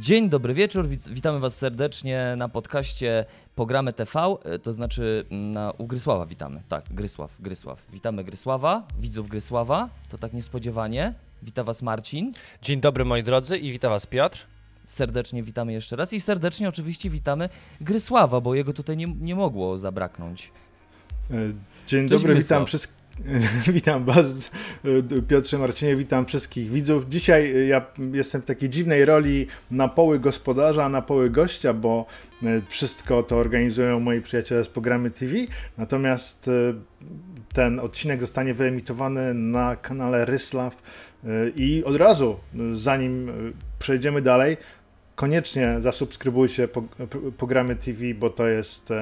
Dzień dobry wieczór, witamy Was serdecznie na podcaście Pogramy TV, e, to znaczy mm, na, u Grysława witamy, tak, Grysław, Grysław. Witamy Grysława, widzów Grysława, to tak niespodziewanie. Wita Was Marcin. Dzień dobry moi drodzy i witam Was Piotr. Serdecznie witamy jeszcze raz i serdecznie oczywiście witamy Grysława, bo jego tutaj nie, nie mogło zabraknąć. E, dzień Cześć dobry, Grysław. witam wszystkich. Witam Was, Piotrze Marcinie, witam wszystkich widzów. Dzisiaj e, ja jestem w takiej dziwnej roli na poły gospodarza, na poły gościa, bo e, wszystko to organizują moi przyjaciele z programy TV. Natomiast e, ten odcinek zostanie wyemitowany na kanale Ryslaw i od razu, zanim przejdziemy dalej, koniecznie zasubskrybujcie programy TV, bo to jest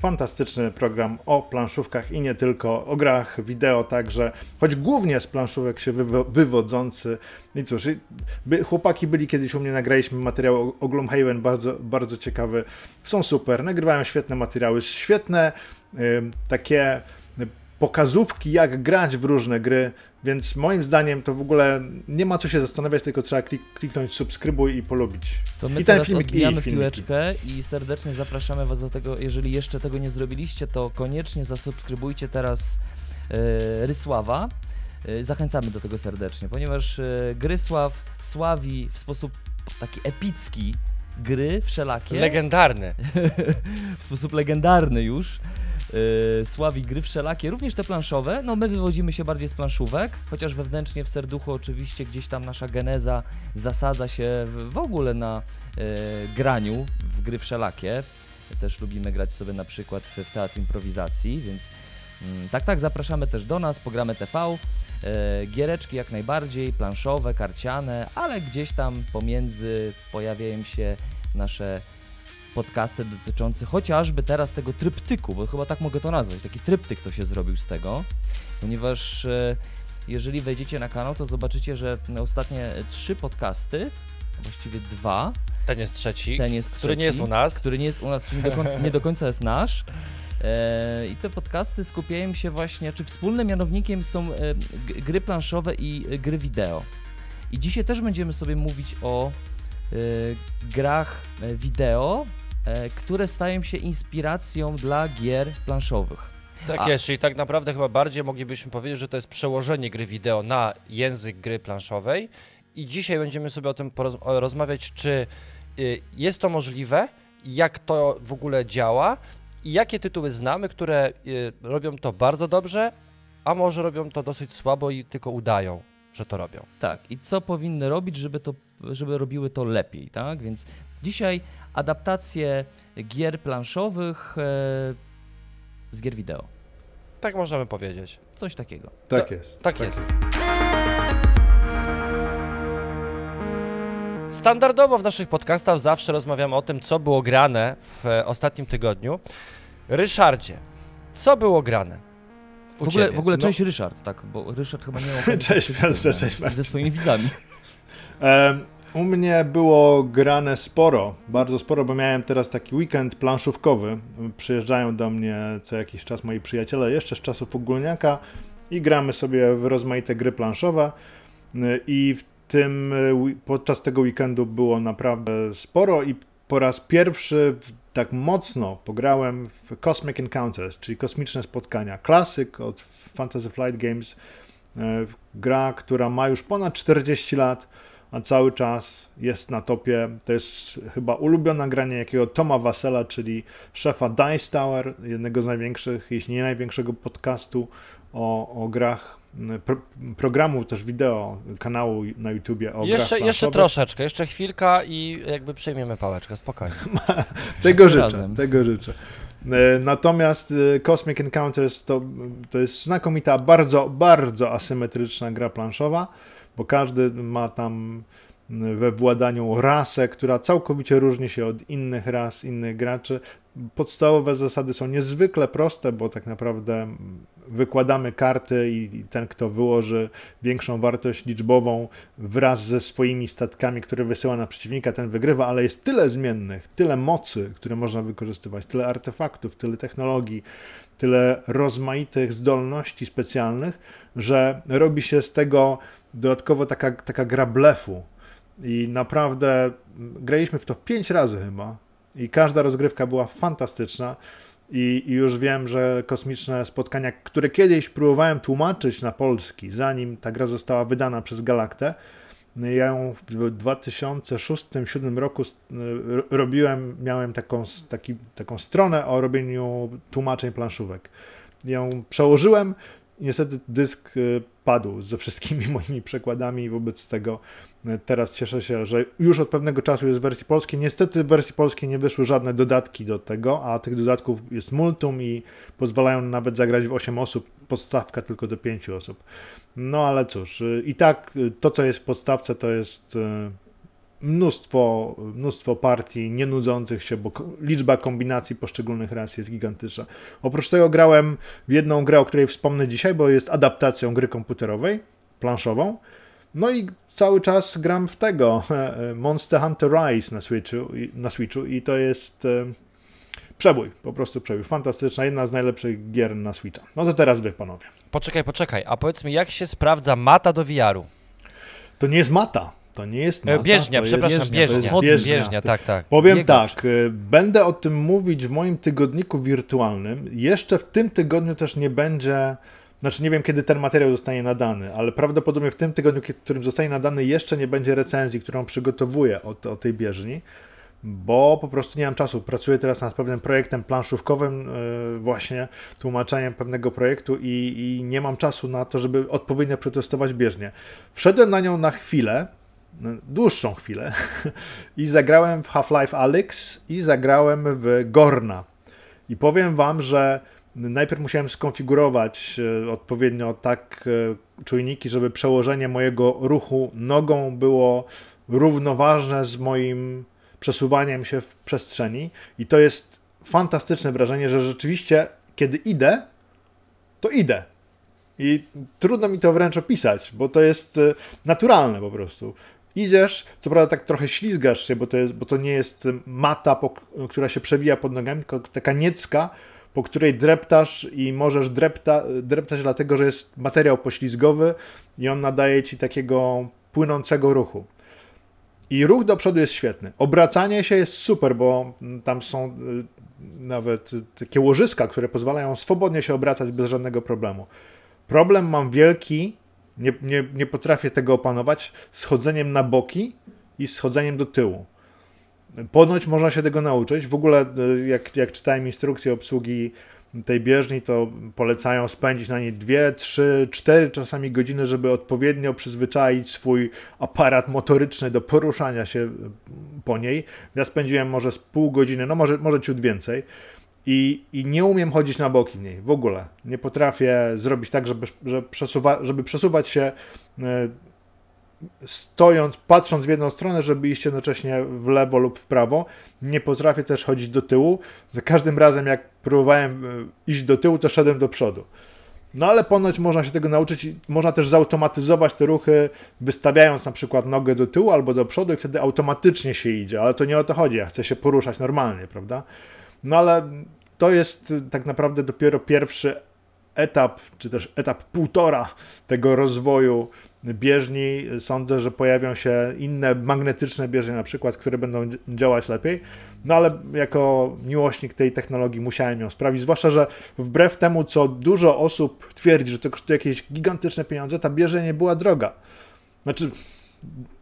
Fantastyczny program o planszówkach i nie tylko, o grach wideo także, choć głównie z planszówek się wywodzący. I cóż, by, chłopaki byli kiedyś u mnie, nagraliśmy materiał o Gloomhaven, bardzo, bardzo ciekawy. Są super, nagrywają świetne materiały, świetne y, takie pokazówki, jak grać w różne gry, więc moim zdaniem to w ogóle nie ma co się zastanawiać, tylko trzeba klik kliknąć subskrybuj i polubić. To my I teraz filmik, odbijamy i piłeczkę i serdecznie zapraszamy Was do tego, jeżeli jeszcze tego nie zrobiliście, to koniecznie zasubskrybujcie teraz yy, Rysława. Yy, zachęcamy do tego serdecznie, ponieważ yy, Grysław sławi w sposób taki epicki gry wszelakie. Legendarny. w sposób legendarny już yy, sławi gry wszelakie, również te planszowe. No my wywodzimy się bardziej z planszówek, chociaż wewnętrznie w serduchu oczywiście gdzieś tam nasza geneza zasadza się w, ogóle na yy, graniu w gry wszelakie. Też lubimy grać sobie na przykład w, w teatr improwizacji, więc tak, tak, zapraszamy też do nas, pogramy TV. Yy, giereczki jak najbardziej, planszowe, karciane, ale gdzieś tam pomiędzy pojawiają się nasze podcasty dotyczący chociażby teraz tego tryptyku, bo chyba tak mogę to nazwać, taki tryptyk to się zrobił z tego, ponieważ e, jeżeli wejdziecie na kanał, to zobaczycie, że ostatnie trzy podcasty, właściwie dwa, ten jest trzeci, ten jest który trzeci, nie jest u nas, który nie jest u nas, czyli nie do, nie do końca jest nasz. E, I te podcasty skupiają się właśnie, czy wspólnym mianownikiem są e, gry planszowe i gry wideo. I dzisiaj też będziemy sobie mówić o grach wideo, E, które stają się inspiracją dla gier planszowych. Tak A... jest, czyli tak naprawdę chyba bardziej moglibyśmy powiedzieć, że to jest przełożenie gry wideo na język gry planszowej i dzisiaj będziemy sobie o tym rozmawiać, czy y, jest to możliwe, jak to w ogóle działa i jakie tytuły znamy, które y, robią to bardzo dobrze, a może robią to dosyć słabo i tylko udają, że to robią. Tak, i co powinny robić, żeby, to, żeby robiły to lepiej, tak? Więc dzisiaj adaptacje gier planszowych e, z gier wideo. Tak możemy powiedzieć. Coś takiego. Tak jest. Tak, tak jest. Standardowo w naszych podcastach zawsze rozmawiamy o tym, co było grane w ostatnim tygodniu. Ryszardzie, co było grane? w ogóle, w ogóle no. cześć Ryszard, tak, bo Ryszard chyba nie ma. cześć Piotrze, cześć Ze swoimi widzami. Um, u mnie było grane sporo, bardzo sporo, bo miałem teraz taki weekend planszówkowy. Przyjeżdżają do mnie co jakiś czas moi przyjaciele, jeszcze z czasów ogólniaka i gramy sobie w rozmaite gry planszowe. I w tym, podczas tego weekendu było naprawdę sporo i po raz pierwszy tak mocno pograłem w Cosmic Encounters, czyli kosmiczne spotkania. Klasyk od Fantasy Flight Games, e, gra, która ma już ponad 40 lat a cały czas jest na topie. To jest chyba ulubiona granie jakiego Toma Wasela, czyli szefa Dice Tower, jednego z największych, jeśli nie największego podcastu o, o grach, pro, programów też wideo, kanału na YouTubie o jeszcze, grach Jeszcze troszeczkę, jeszcze chwilka i jakby przejmiemy pałeczkę, spokojnie. tego życzę, razem. tego życzę. E, natomiast e, Cosmic Encounters to, to jest znakomita, bardzo, bardzo asymetryczna gra planszowa bo każdy ma tam we władaniu rasę, która całkowicie różni się od innych ras, innych graczy. Podstawowe zasady są niezwykle proste, bo tak naprawdę wykładamy karty i ten, kto wyłoży większą wartość liczbową wraz ze swoimi statkami, które wysyła na przeciwnika, ten wygrywa, ale jest tyle zmiennych, tyle mocy, które można wykorzystywać, tyle artefaktów, tyle technologii, tyle rozmaitych zdolności specjalnych, że robi się z tego dodatkowo taka, taka gra blefu. i naprawdę graliśmy w to pięć razy chyba i każda rozgrywka była fantastyczna. I, już wiem, że kosmiczne spotkania, które kiedyś próbowałem tłumaczyć na polski, zanim ta gra została wydana przez Galaktę, ja ją w 2006-2007 roku robiłem, miałem taką, taki, taką stronę o robieniu tłumaczeń planszówek. Ją przełożyłem niestety dysk y, padł ze wszystkimi moimi przekładami i wobec tego y, teraz cieszę się, że już od pewnego czasu jest w wersji polskiej. Niestety w wersji polskiej nie wyszły żadne dodatki do tego, a tych dodatków jest multum i pozwalają nawet zagrać w 8 osób, podstawka tylko do 5 osób. No ale cóż, y, i tak to co jest w podstawce to jest mnóstwo, mnóstwo partii nienudzących się, bo liczba kombinacji poszczególnych ras jest gigantyczna. Oprócz tego grałem w jedną grę, o której wspomnę dzisiaj, bo jest adaptacją gry komputerowej, planszową. No i cały czas gram w tego Monster Hunter Rise na Switchu, na Switchu i to jest e, przebój, po prostu przebój. Fantastyczna, jedna z najlepszych gier na Switcha. No to teraz wy, panowie. Poczekaj, poczekaj, a powiedz mi, jak się sprawdza mata do VR-u? To nie jest mata. To nie jest masa, Bieżnia, przepraszam, jest, bieżnia. bieżnia. bieżnia, tak, tak. Powiem tak, y, będę o tym mówić w moim tygodniku wirtualnym. Jeszcze w tym tygodniu też nie będzie, znaczy nie wiem kiedy ten materiał zostanie nadany, ale prawdopodobnie w tym tygodniu, w którym zostanie nadany, jeszcze nie będzie recenzji, którą przygotowuję o, o tej bieżni bo po prostu nie mam czasu. Pracuję teraz nad pewnym projektem planszówkowym, y, właśnie tłumaczeniem pewnego projektu i, i, nie mam czasu na to, żeby odpowiednio przetestować bieżnię. Wszedłem na nią na chwilę, dłuższą chwilę i zagrałem w Half-Life Alyx i zagrałem w Gorna. I powiem wam, że najpierw musiałem skonfigurować e, odpowiednio tak e, czujniki, żeby przełożenie mojego ruchu nogą było równoważne z moim przesuwaniem się w przestrzeni i to jest fantastyczne wrażenie, że rzeczywiście kiedy idę, to idę. I trudno mi to wręcz opisać, bo to jest e, naturalne po prostu idziesz, co prawda tak trochę ślizgasz się, bo to, jest, bo to nie jest mata, po, która się przewija pod nogami, tylko taka niecka, po której dreptasz i możesz drepta, dreptać dlatego, że jest materiał poślizgowy i on nadaje ci takiego płynącego ruchu. I ruch do przodu jest świetny. Obracanie się jest super, bo tam są y, nawet takie łożyska, które pozwalają swobodnie się obracać bez żadnego problemu. Problem mam wielki nie, nie, nie potrafię tego opanować schodzeniem na boki i schodzeniem do tyłu. Ponoć można się tego nauczyć. W ogóle, e, jak, jak czytałem instrukcję obsługi tej bieżni, to polecają spędzić na niej 2, 3, 4 czasami godziny, żeby odpowiednio przyzwyczaić swój aparat motoryczny do poruszania się po niej. Ja spędziłem może z pół godziny, no może, może ciut więcej. I, I nie umiem chodzić na boki w niej w ogóle. Nie potrafię zrobić tak, żeby, żeby, przesuwa, żeby przesuwać się e, stojąc, patrząc w jedną stronę, żeby iść jednocześnie w lewo lub w prawo. Nie potrafię też chodzić do tyłu. Za każdym razem, jak próbowałem e, iść do tyłu, to szedłem do przodu. No ale ponoć można się tego nauczyć, można też zautomatyzować te ruchy, wystawiając na przykład nogę do tyłu albo do przodu i wtedy automatycznie się idzie, ale to nie o to chodzi, ja chcę się poruszać normalnie, prawda? No ale to jest tak naprawdę dopiero pierwszy etap, czy też etap półtora tego rozwoju bieżni. Sądzę, że pojawią się inne magnetyczne bieżnie na przykład, które będą działać lepiej. No ale jako miłośnik tej technologii musiałem ją sprawić, zwłaszcza, że wbrew temu, co dużo osób twierdzi, że to kosztuje jakieś gigantyczne pieniądze, ta bieżnia nie była droga. Znaczy,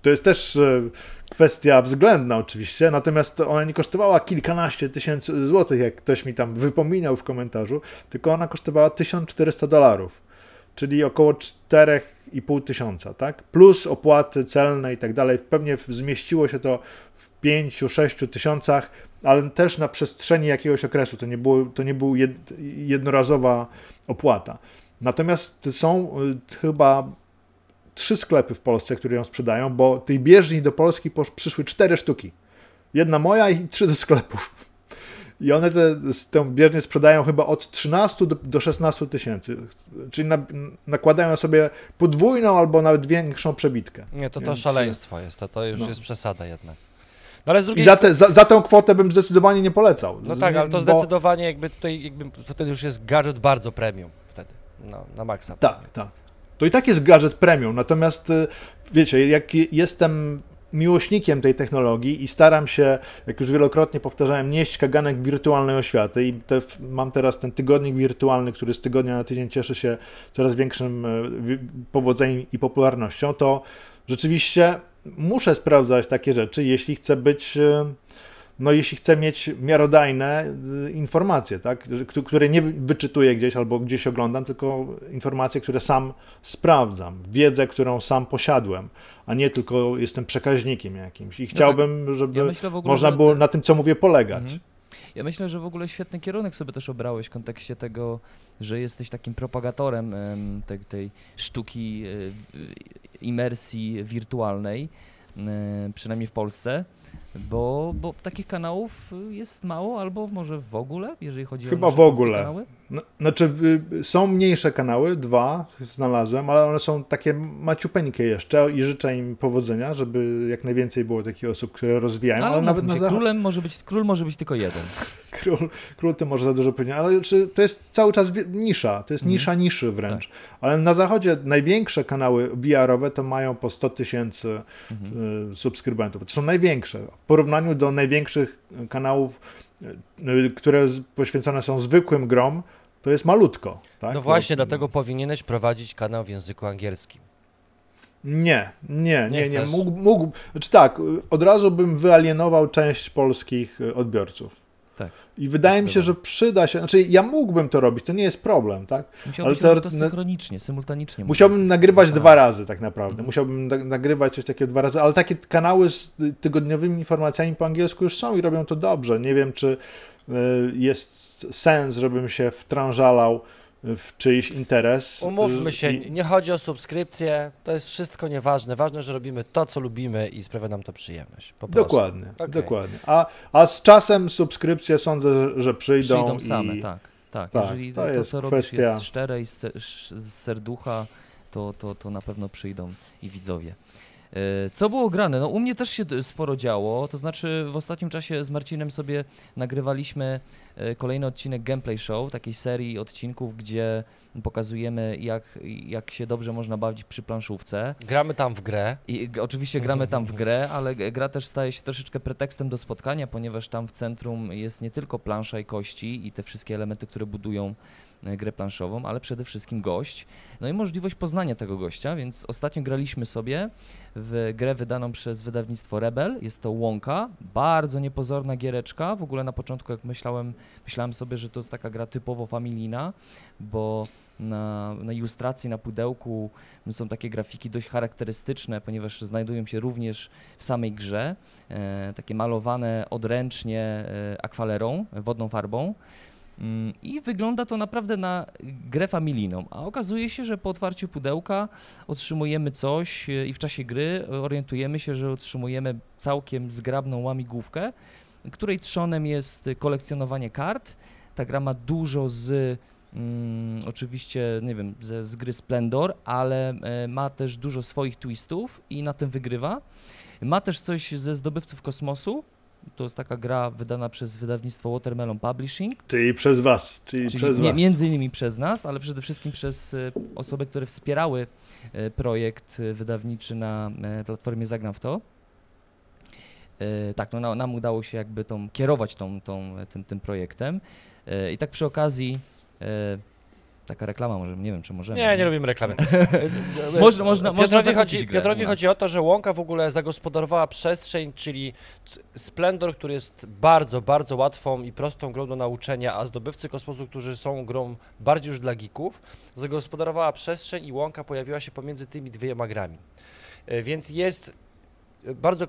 to jest też e, kwestia względna oczywiście, natomiast ona nie kosztowała kilkanaście tysięcy złotych, jak ktoś mi tam wypominał w komentarzu, tylko ona kosztowała 1400 dolarów, czyli około 4,5 tysiąca, tak? Plus opłaty celne i tak dalej. Pewnie zmieściło się to w 5-6 tysiącach, ale też na przestrzeni jakiegoś okresu. To nie, było, to nie był jednorazowa opłata. Natomiast są y, chyba trzy sklepy w Polsce, które ją sprzedają, bo tej bieżni do Polski przyszły cztery sztuki. Jedna moja i trzy do sklepów. I one te, tę bieżnię sprzedają chyba od 13 do, do 16 tysięcy. Czyli na, nakładają sobie podwójną albo nawet większą przebitkę. Nie, to to Więc... szaleństwo jest, to, to już no. jest przesada jednak. No ale z drugiej I za, te, za, za tę kwotę bym zdecydowanie nie polecał. No tak, ale to bo... zdecydowanie jakby tutaj jakby wtedy już jest gadżet bardzo premium wtedy, no, na maksa. Tak, tak to i tak jest gadżet premium. Natomiast y, wiecie, jak jestem miłośnikiem tej technologii i staram się, jak już wielokrotnie powtarzałem, nieść kaganek wirtualnej oświaty i te, mam teraz ten tygodnik wirtualny, który z tygodnia na tydzień cieszy się coraz większym e, powodzeniem i popularnością, to rzeczywiście muszę sprawdzać takie rzeczy, jeśli chcę być e, no jeśli chcę mieć miarodajne y, informacje, tak, które nie wyczytuję gdzieś albo gdzieś oglądam, tylko informacje, które sam sprawdzam, wiedzę, którą sam posiadłem, a nie tylko jestem przekaźnikiem jakimś. I no chciałbym, tak, żeby ja myślę, można było na tym, co mówię, polegać. Mhm. Ja myślę, że w ogóle świetny kierunek sobie też obrałeś w kontekście tego, że jesteś takim propagatorem tej, tej sztuki y, imersji wirtualnej, przynajmniej w Polsce. Bo, bo takich kanałów jest mało, albo może w ogóle, jeżeli chodzi Chyba o Chyba w ogóle. Kanały? No, znaczy, są mniejsze kanały, dwa znalazłem, ale one są takie maciupeńkie jeszcze i życzę im powodzenia, żeby jak najwięcej było takich osób, które rozwijają. Ale, ale nawet na zach- królem może być, król może być tylko jeden. król, król to może za dużo powiedzieć, ale czy to jest cały czas nisza, to jest mhm. nisza niszy wręcz. Tak. Ale na zachodzie największe kanały VR-owe to mają po 100 tysięcy mhm. Y, subskrybentów. To są największe. Porównaniu do największych kanałów Y, które poświęcone są zwykłym grom, to jest malutko. Tak? No właśnie, dlatego powinieneś prowadzić kanał w języku angielskim. Nie, nie, nie, nie. nie. Mógł, mógł, znaczy tak, od razu bym wyalienował część polskich y, odbiorców. Tak. I wydaje mi się, że przyda się, znaczy ja mógłbym to robić, to nie jest problem, tak? Musiałbyś Ale to, to synchronicznie, symultanicznie. Musiałbym nagrywać tak. dwa razy tak naprawdę, mhm. musiałbym na, nagrywać coś takiego dwa razy, ale takie kanały z tygodniowymi informacjami po angielsku już są i robią to dobrze. Nie wiem, czy y, jest sens, żebym się wtrążalał w czyjś interes. Umówmy się, i... nie chodzi o subskrypcję, to jest wszystko nieważne. Ważne, że robimy to, co lubimy i sprawia nam to przyjemność. dokładnie, okay. dokładnie. A, a z czasem subskrypcje sądzę, że przyjdą. Przyjdą same, tak. Tak, tak, jeżeli to, to co robisz kwestia... jest szczere i z serducha, to, to, to na pewno przyjdą i widzowie. E, co było grane? No u mnie też się sporo działo, to znaczy w ostatnim czasie z Marcinem sobie nagrywaliśmy e, kolejny odcinek Gameplay Show, takiej serii odcinków, gdzie pokazujemy jak, jak się dobrze można bawić przy planszówce. Gramy tam w grę. I oczywiście gramy tam w grę, ale gra też staje się troszeczkę pretekstem do spotkania, ponieważ tam w centrum jest nie tylko plansza i kości i te wszystkie elementy, które budują grę planszową, ale przede wszystkim gość. No i możliwość poznania tego gościa, więc ostatnio graliśmy sobie w grę wydaną przez wydawnictwo Rebel. Jest to Łąka, bardzo niepozorna giereczka. W ogóle na początku, jak myślałem, myślałem sobie, że to jest taka gra typowo familijna, bo na, na ilustracji, na pudełku są takie grafiki dość charakterystyczne, ponieważ znajdują się również w samej grze, e, takie malowane odręcznie e, akwalerą, wodną farbą. Mm, I wygląda to naprawdę na grę familijną, a okazuje się, że po otwarciu pudełka otrzymujemy coś e, i w czasie gry orientujemy się, że otrzymujemy całkiem zgrabną łamigłówkę, której trzonem jest kolekcjonowanie kart. Ta gra ma dużo z mm, oczywiście, nie wiem, z, z gry Splendor, ale e, ma też dużo swoich twistów i na tym wygrywa. Ma też coś ze zdobywców kosmosu, to jest taka gra wydana przez wydawnictwo Watermelon Publishing. Czyli przez Was. Czyli, czyli przez was. Między innymi przez nas, ale przede wszystkim przez e, osoby, które wspierały e, projekt e, wydawniczy na platformie Zagram w to. Tak, no nam udało się jakby tą, kierować tą, tą, tym, tym projektem. I tak przy okazji Taka reklama może, nie wiem, czy możemy. Nie, nie robimy reklamy. można, można, Piotrowi, chodzi, Piotrowi chodzi o to, że Łąka w ogóle zagospodarowała przestrzeń, czyli Splendor, który jest bardzo, bardzo łatwą i prostą grą do nauczenia, a zdobywcy kosmosu, którzy są grą bardziej już dla geeków, zagospodarowała przestrzeń i Łąka pojawiła się pomiędzy tymi dwiema grami. E, więc jest bardzo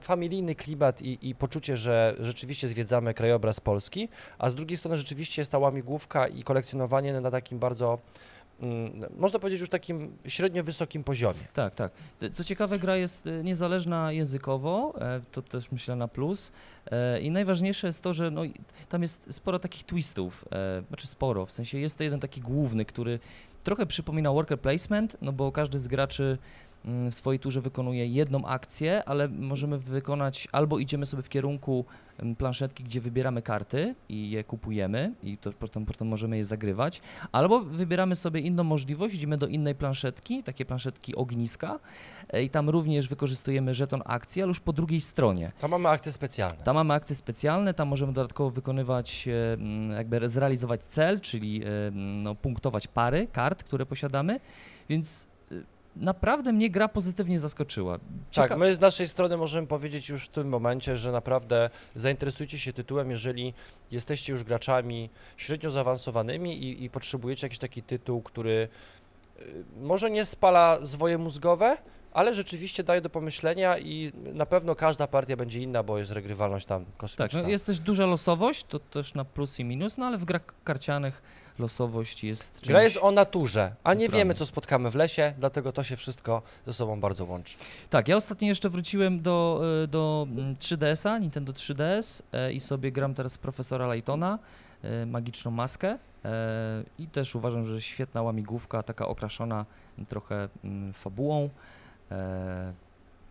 familijny klimat i, i, poczucie, że rzeczywiście zwiedzamy krajobraz Polski, a z drugiej strony rzeczywiście jest ta łamigłówka i kolekcjonowanie na takim bardzo mm, można powiedzieć już takim średnio wysokim poziomie. Tak, tak. Co ciekawe, gra jest y, niezależna językowo, e, to też myślę na plus. E, I najważniejsze jest to, że no, tam jest sporo takich twistów, e, znaczy sporo, w sensie jest to jeden taki główny, który trochę przypomina worker placement, no bo każdy z graczy w swojej turze wykonuje jedną akcję, ale możemy wykonać albo idziemy sobie w kierunku mm, planszetki, gdzie wybieramy karty i je kupujemy i to potem, potem możemy je zagrywać, albo wybieramy sobie inną możliwość, idziemy do innej planszetki, takie planszetki ogniska e, i tam również wykorzystujemy żeton akcji, ale już po drugiej stronie. Tam mamy akcje specjalne. Tam mamy akcje specjalne, tam możemy dodatkowo wykonywać, e, mm, jakby zrealizować cel, czyli e, mm, no, punktować pary kart, które posiadamy, więc naprawdę mnie gra pozytywnie zaskoczyła. Cieka tak, my z naszej strony możemy powiedzieć już w tym momencie, że naprawdę zainteresujcie się tytułem, jeżeli jesteście już graczami średnio zaawansowanymi i, i potrzebujecie jakiś taki tytuł, który może nie spala zwoje mózgowe, ale rzeczywiście daje do pomyślenia i na pewno każda partia będzie inna, bo jest regrywalność tam kosmiczna. Tak, no jest też duża losowość, to też na plus i minus, no ale w grach karcianych losowość jest czymś... Gra jest o naturze, a nie wiemy, co spotkamy w lesie, dlatego to się wszystko ze sobą bardzo łączy. Tak, ja ostatnio jeszcze wróciłem do, e, do 3DS-a, mm, Nintendo 3DS e, i sobie gram teraz profesora Laytona, e, magiczną maskę i też uważam, że świetna łamigłówka, taka okraszona trochę mm, fabułą.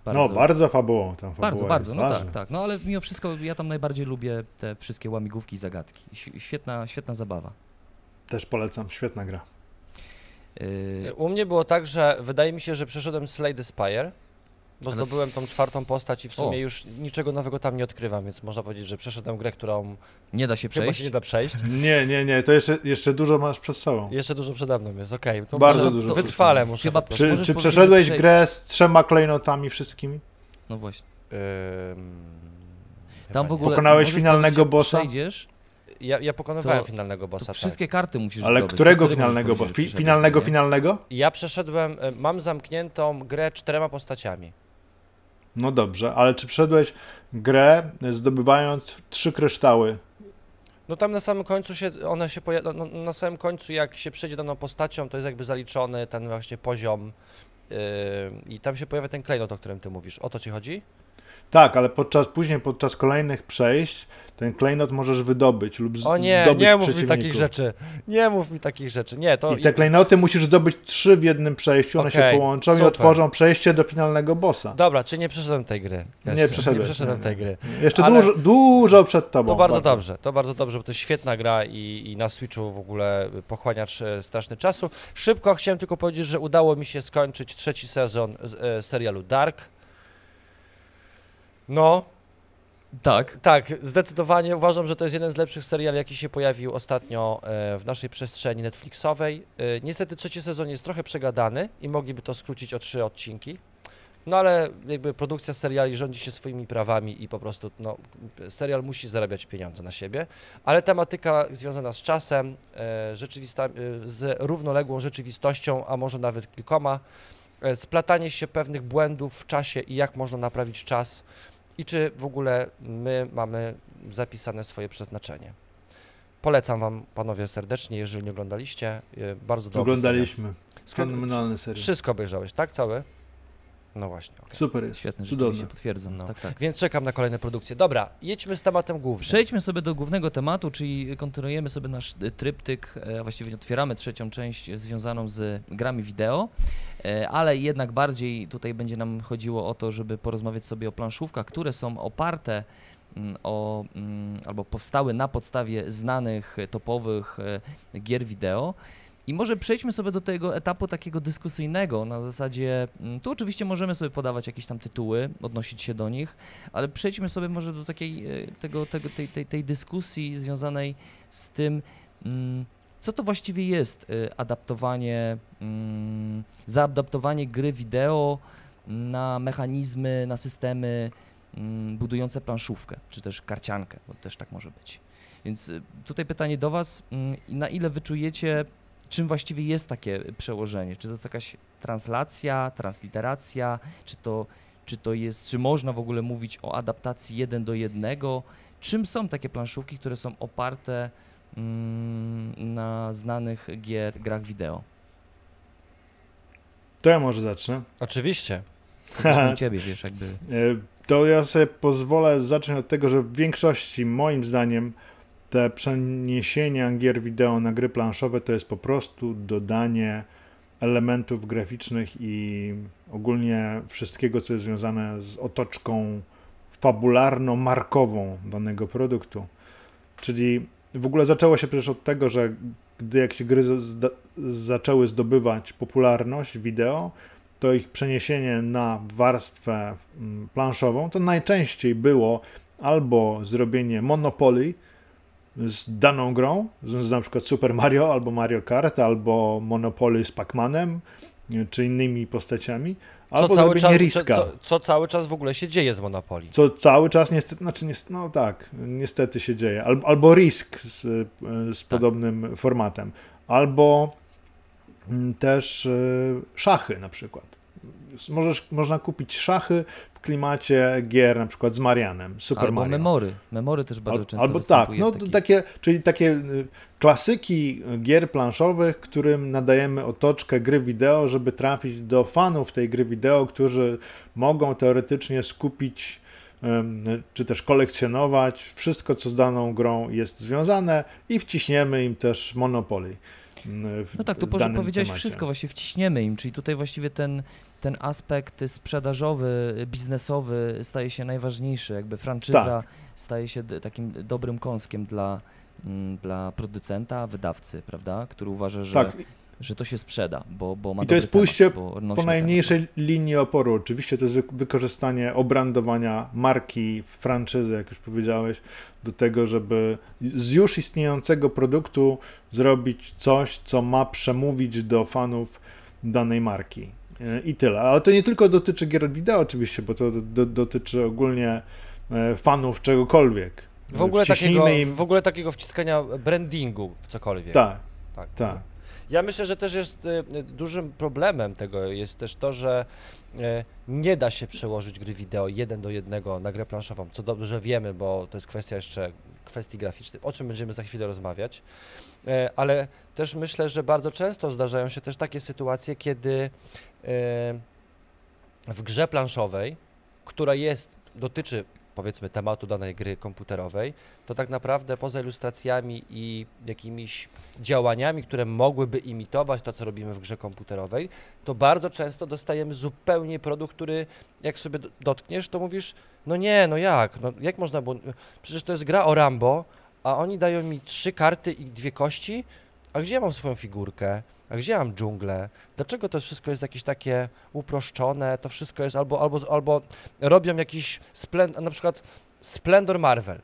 Bardzo, no, bardzo fabułą tam fabuła Bardzo, bardzo, no ważna. tak, tak. No ale mimo wszystko ja tam najbardziej lubię te wszystkie łamigłówki i zagadki. Świetna, świetna zabawa. Też polecam, świetna gra. U mnie było tak, że wydaje mi się, że przeszedłem Slay the Spire, bo Ale... zdobyłem tą czwartą postać i w sumie o. już niczego nowego tam nie odkrywam, więc można powiedzieć, że przeszedłem grę, którą nie da się przejść. się nie da przejść. Nie, nie, nie, to jeszcze, jeszcze dużo masz przed sobą. Jeszcze dużo przede mną jest, okej. Okay. Bardzo dużo. Wytrwale muszę. Chyba czy, czy przeszedłeś grę z trzema klejnotami wszystkimi? No właśnie. Ym... Tam w ogóle Pokonałeś finalnego bossa? Przejdziesz, ja, ja pokonywałem to, finalnego bossa. To tak. wszystkie tak. karty musisz Ale zdobyć. którego finalnego bossa? Finalnego, finalnego? Ja przeszedłem, e, mam zamkniętą grę czterema postaciami. No dobrze, ale czy przeszedłeś grę zdobywając trzy kryształy? No tam na samym końcu się, one się pojawia, no, na samym końcu jak się przejdzie daną postacią, to jest jakby zaliczony ten właśnie poziom yy, i tam się pojawia ten klejnot, o którym ty mówisz. O to ci chodzi? Tak, ale podczas, później podczas kolejnych przejść ten klejnot możesz wydobyć lub O nie, nie mów mi takich rzeczy. Nie mów mi takich rzeczy. Nie, to... I te klejnoty musisz zdobyć trzy w jednym przejściu, one okay, się połączą super. i otworzą przejście do finalnego bossa. Dobra, czy nie przeszedłem tej gry? Jeszcze. Nie przeszedłem. Nie przeszedłem tej gry. Jeszcze Ale... dużo, dużo przed tobą. To bardzo, bardzo, dobrze, to bardzo dobrze, bo to jest świetna gra i, i na Switchu w ogóle pochłaniacz e, straszny czasu. Szybko chciałem tylko powiedzieć, że udało mi się skończyć trzeci sezon e, serialu Dark. No. Tak. Tak, zdecydowanie uważam, że to jest jeden z lepszych seriali, jaki się pojawił ostatnio e, w naszej przestrzeni Netflixowej. E, niestety trzeci sezon jest trochę przegadany i mogliby to skrócić o trzy odcinki. No ale jakby produkcja seriali rządzi się swoimi prawami i po prostu no, serial musi zarabiać pieniądze na siebie, ale tematyka związana z czasem, e, z równoległą rzeczywistością, a może nawet kilkoma, splatanie się pewnych błędów w czasie i jak można naprawić czas, i czy w ogóle my mamy zapisane swoje przeznaczenie. Polecam Wam, panowie, serdecznie, jeżeli nie oglądaliście. E, bardzo dobrze. Oglądaliśmy. Fenomenalny serial. Wszystko obejrzałeś, tak? Całe? No właśnie. Okay. Super jest. Świetne, Cudownie. się potwierdzą. No. Tak, tak. Więc czekam na kolejne produkcje. Dobra, jedźmy z tematem głównym. Przejdźmy sobie do głównego tematu, czyli kontynuujemy sobie nasz tryptyk, e, a właściwie otwieramy trzecią część związaną z grami wideo, e, ale jednak bardziej tutaj będzie nam chodziło o to, żeby porozmawiać sobie o planszówkach, które są oparte mm, o, mm, albo powstały na podstawie znanych, topowych e, gier wideo. I może przejdźmy sobie do tego etapu takiego dyskusyjnego, na zasadzie, mm, tu oczywiście możemy sobie podawać jakieś tam tytuły, odnosić się do nich, ale przejdźmy sobie może do takiej, e, tego, tego, tej, tej, tej dyskusji związanej z tym, mm, co to właściwie jest e, adaptowanie, mm, zaadaptowanie gry wideo na mechanizmy, na systemy budujące planszówkę, czy też karciankę, bo też tak może być. Więc e, tutaj pytanie do Was, na ile wyczujecie czym właściwie jest takie przełożenie? Czy to jest jakaś translacja, transliteracja, czy to, czy to jest, czy można w ogóle mówić o adaptacji jeden do jednego? Czym są takie planszówki, które są oparte mm, na znanych gier, grach wideo? To ja może zacznę. Oczywiście. To ciebie, wiesz, jakby. E, to ja sobie pozwolę zacząć od tego, że w większości, moim zdaniem, te przeniesienia gier wideo na gry planszowe to jest po prostu dodanie elementów graficznych i ogólnie wszystkiego, co jest związane z otoczką fabularno-markową danego produktu. Czyli w ogóle zaczęło się przecież od tego, że gdy jak się gry zaczęły zdobywać popularność wideo, to ich przeniesienie na warstwę mm, planszową to najczęściej było albo zrobienie Monopoly z daną grą, z na przykład Super Mario albo Mario Kart, albo Monopoly z Pac-Manem, czy innymi postaciami, albo co cały czas, Riska. Co, co, cały czas w ogóle się dzieje z Monopoly. Co cały czas niestety, znaczy niestety, no tak, niestety się dzieje. Albo, albo Risk z, z tak. podobnym formatem. Albo mm, też e, szachy na przykład. Możesz, można kupić szachy w klimacie gier na przykład z Marianem, Super Albo Mario. memory. Memory też bardzo Al, często Albo tak, no takie, czyli takie y, klasyki gier planszowych, którym nadajemy otoczkę gry wideo, żeby trafić do fanów tej gry wideo, którzy mogą teoretycznie skupić czy też kolekcjonować wszystko, co z daną grą jest związane i wciśniemy im też Monopoly. W, no tak, tu powiedziałeś temacie. wszystko, właśnie wciśniemy im, czyli tutaj właściwie ten, ten aspekt sprzedażowy, biznesowy staje się najważniejszy, jakby franczyza tak. staje się takim dobrym kąskiem dla, mm, dla producenta, wydawcy, prawda, który uważa, że tak że to się sprzeda, bo, bo ma I to jest pójście temat, po najmniejszej temat. linii oporu. Oczywiście to jest wykorzystanie obrandowania marki, franczyzy, jak już powiedziałeś, do tego, żeby z już istniejącego produktu zrobić coś, co ma przemówić do fanów danej marki. I tyle. Ale to nie tylko dotyczy gier wideo oczywiście, bo to do, dotyczy ogólnie e, fanów czegokolwiek. W ogóle, takiego, im... w ogóle takiego wciskania brandingu w cokolwiek. Tak, tak. tak. Ja myślę, że też jest y, y, dużym problemem tego jest też to, że y, nie da się przełożyć gry wideo jeden do jednego na grę planszową, co dobrze wiemy, bo to jest kwestia jeszcze kwestii graficznych, o czym będziemy za chwilę rozmawiać, ale też myślę, że bardzo często zdarzają się też takie sytuacje, kiedy w grze planszowej, która jest, dotyczy powiedzmy tematu danej gry komputerowej, to tak naprawdę poza ilustracjami i jakimiś działaniami, które mogłyby imitować to, co robimy w grze komputerowej, to bardzo często dostajemy zupełnie produkt, który jak sobie dotkniesz, to mówisz, no nie, no jak, no jak można było, przecież to jest gra o Rambo, a oni dają mi trzy karty i dwie kości, a gdzie ja mam swoją figurkę? A gdzie mam dżunglę? Dlaczego to wszystko jest jakieś takie uproszczone? To wszystko jest albo, albo, albo robią jakiś splendor, na przykład Splendor Marvel.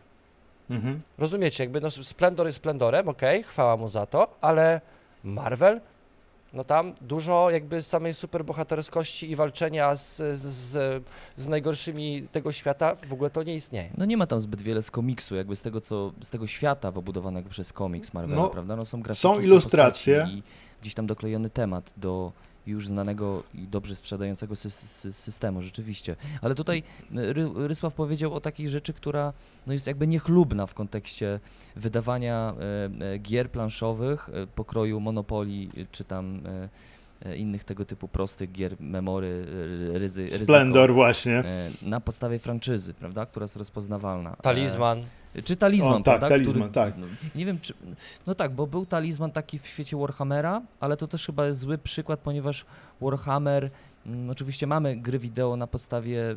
Mhm. Rozumiecie, jakby no, Splendor jest Splendorem, okej, okay, chwała mu za to, ale Marvel, no tam dużo jakby samej superbohaterskości i walczenia z, z, z, najgorszymi tego świata w ogóle to nie istnieje. No nie ma tam zbyt wiele z komiksu, jakby z tego, co, z tego świata wybudowanego przez komiks Marvela, no, prawda? No są grafiki, są ilustracje. Są gdzieś tam doklejony temat do już znanego i dobrze sprzedającego sy sy systemu, rzeczywiście. Ale tutaj Ry Rysław powiedział o takiej rzeczy, która no jest jakby niechlubna w kontekście wydawania e, e gier planszowych e, pokroju Monopoly czy tam e, e innych tego typu prostych gier, memory, ryzy, Splendor ryzyko, właśnie. E, na podstawie franczyzy, prawda, która jest rozpoznawalna. Talizman. Czy talizman, o, tak, talizman, Który, tak. No, nie wiem, czy. No tak, bo był talizman taki w świecie Warhammera, ale to też chyba jest zły przykład, ponieważ Warhammer. Mm, oczywiście mamy gry wideo na podstawie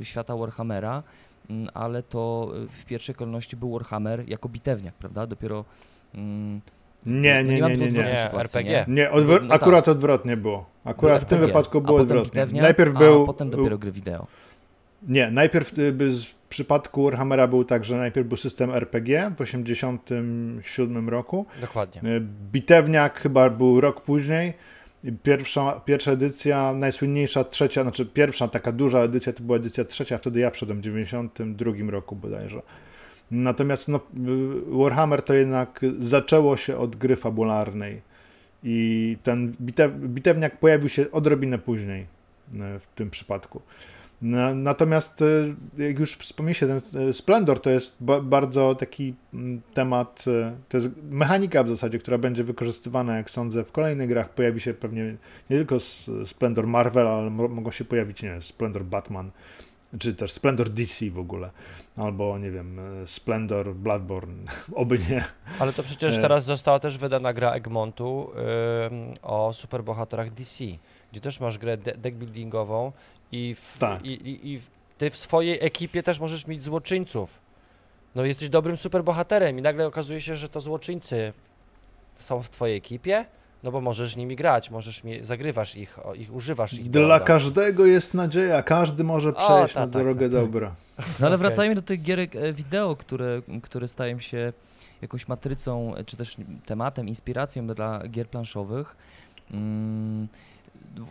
y, świata Warhammera, y, ale to w pierwszej kolejności był Warhammer jako bitewniak, prawda? Dopiero. Y, nie, nie, nie, nie, nie, nie. RPG. Nie, odwr no, no akurat tak. odwrotnie było. Akurat w tym wypadku było odwrotnie. Najpierw był. A potem dopiero gry wideo. Nie, najpierw y, w przypadku Warhammera był tak, że najpierw był system RPG w 1987 roku. Dokładnie. Y, bitewniak chyba był rok później. Pierwsza, pierwsza edycja, najsłynniejsza trzecia, znaczy pierwsza taka duża edycja to była edycja trzecia, wtedy ja wszedłem w 92 roku bodajże. Natomiast no, Warhammer to jednak zaczęło się od gry fabularnej i ten bitew, bitewniak pojawił się odrobinę później w tym przypadku. Natomiast e, jak już wspomnieliście, ten e, Splendor to jest bardzo taki mm, temat, e, to jest mechanika w zasadzie, która będzie wykorzystywana, jak sądzę, w kolejnych grach. Pojawi się pewnie nie tylko Splendor Marvel, ale mogą się pojawić, nie Splendor Batman czy też Splendor DC w ogóle, albo nie wiem, e, Splendor Bloodborne, oby nie. Ale to przecież teraz została też wydana gra Egmontu o superbohaterach DC, gdzie też masz grę de deckbuildingową i, w, tak. i, i, i ty w swojej ekipie też możesz mieć złoczyńców. No jesteś dobrym superbohaterem i nagle okazuje się, że to złoczyńcy są w twojej ekipie, no bo możesz nimi grać, możesz mi, zagrywasz ich, ich używasz ich. Dla każdego jest nadzieja, każdy może przejść o, ta, na tak, drogę ta, ta. dobra. No ale wracajmy do tych gierek e, wideo, które, które stają się jakąś matrycą, e, czy też tematem, inspiracją dla gier planszowych. Mm,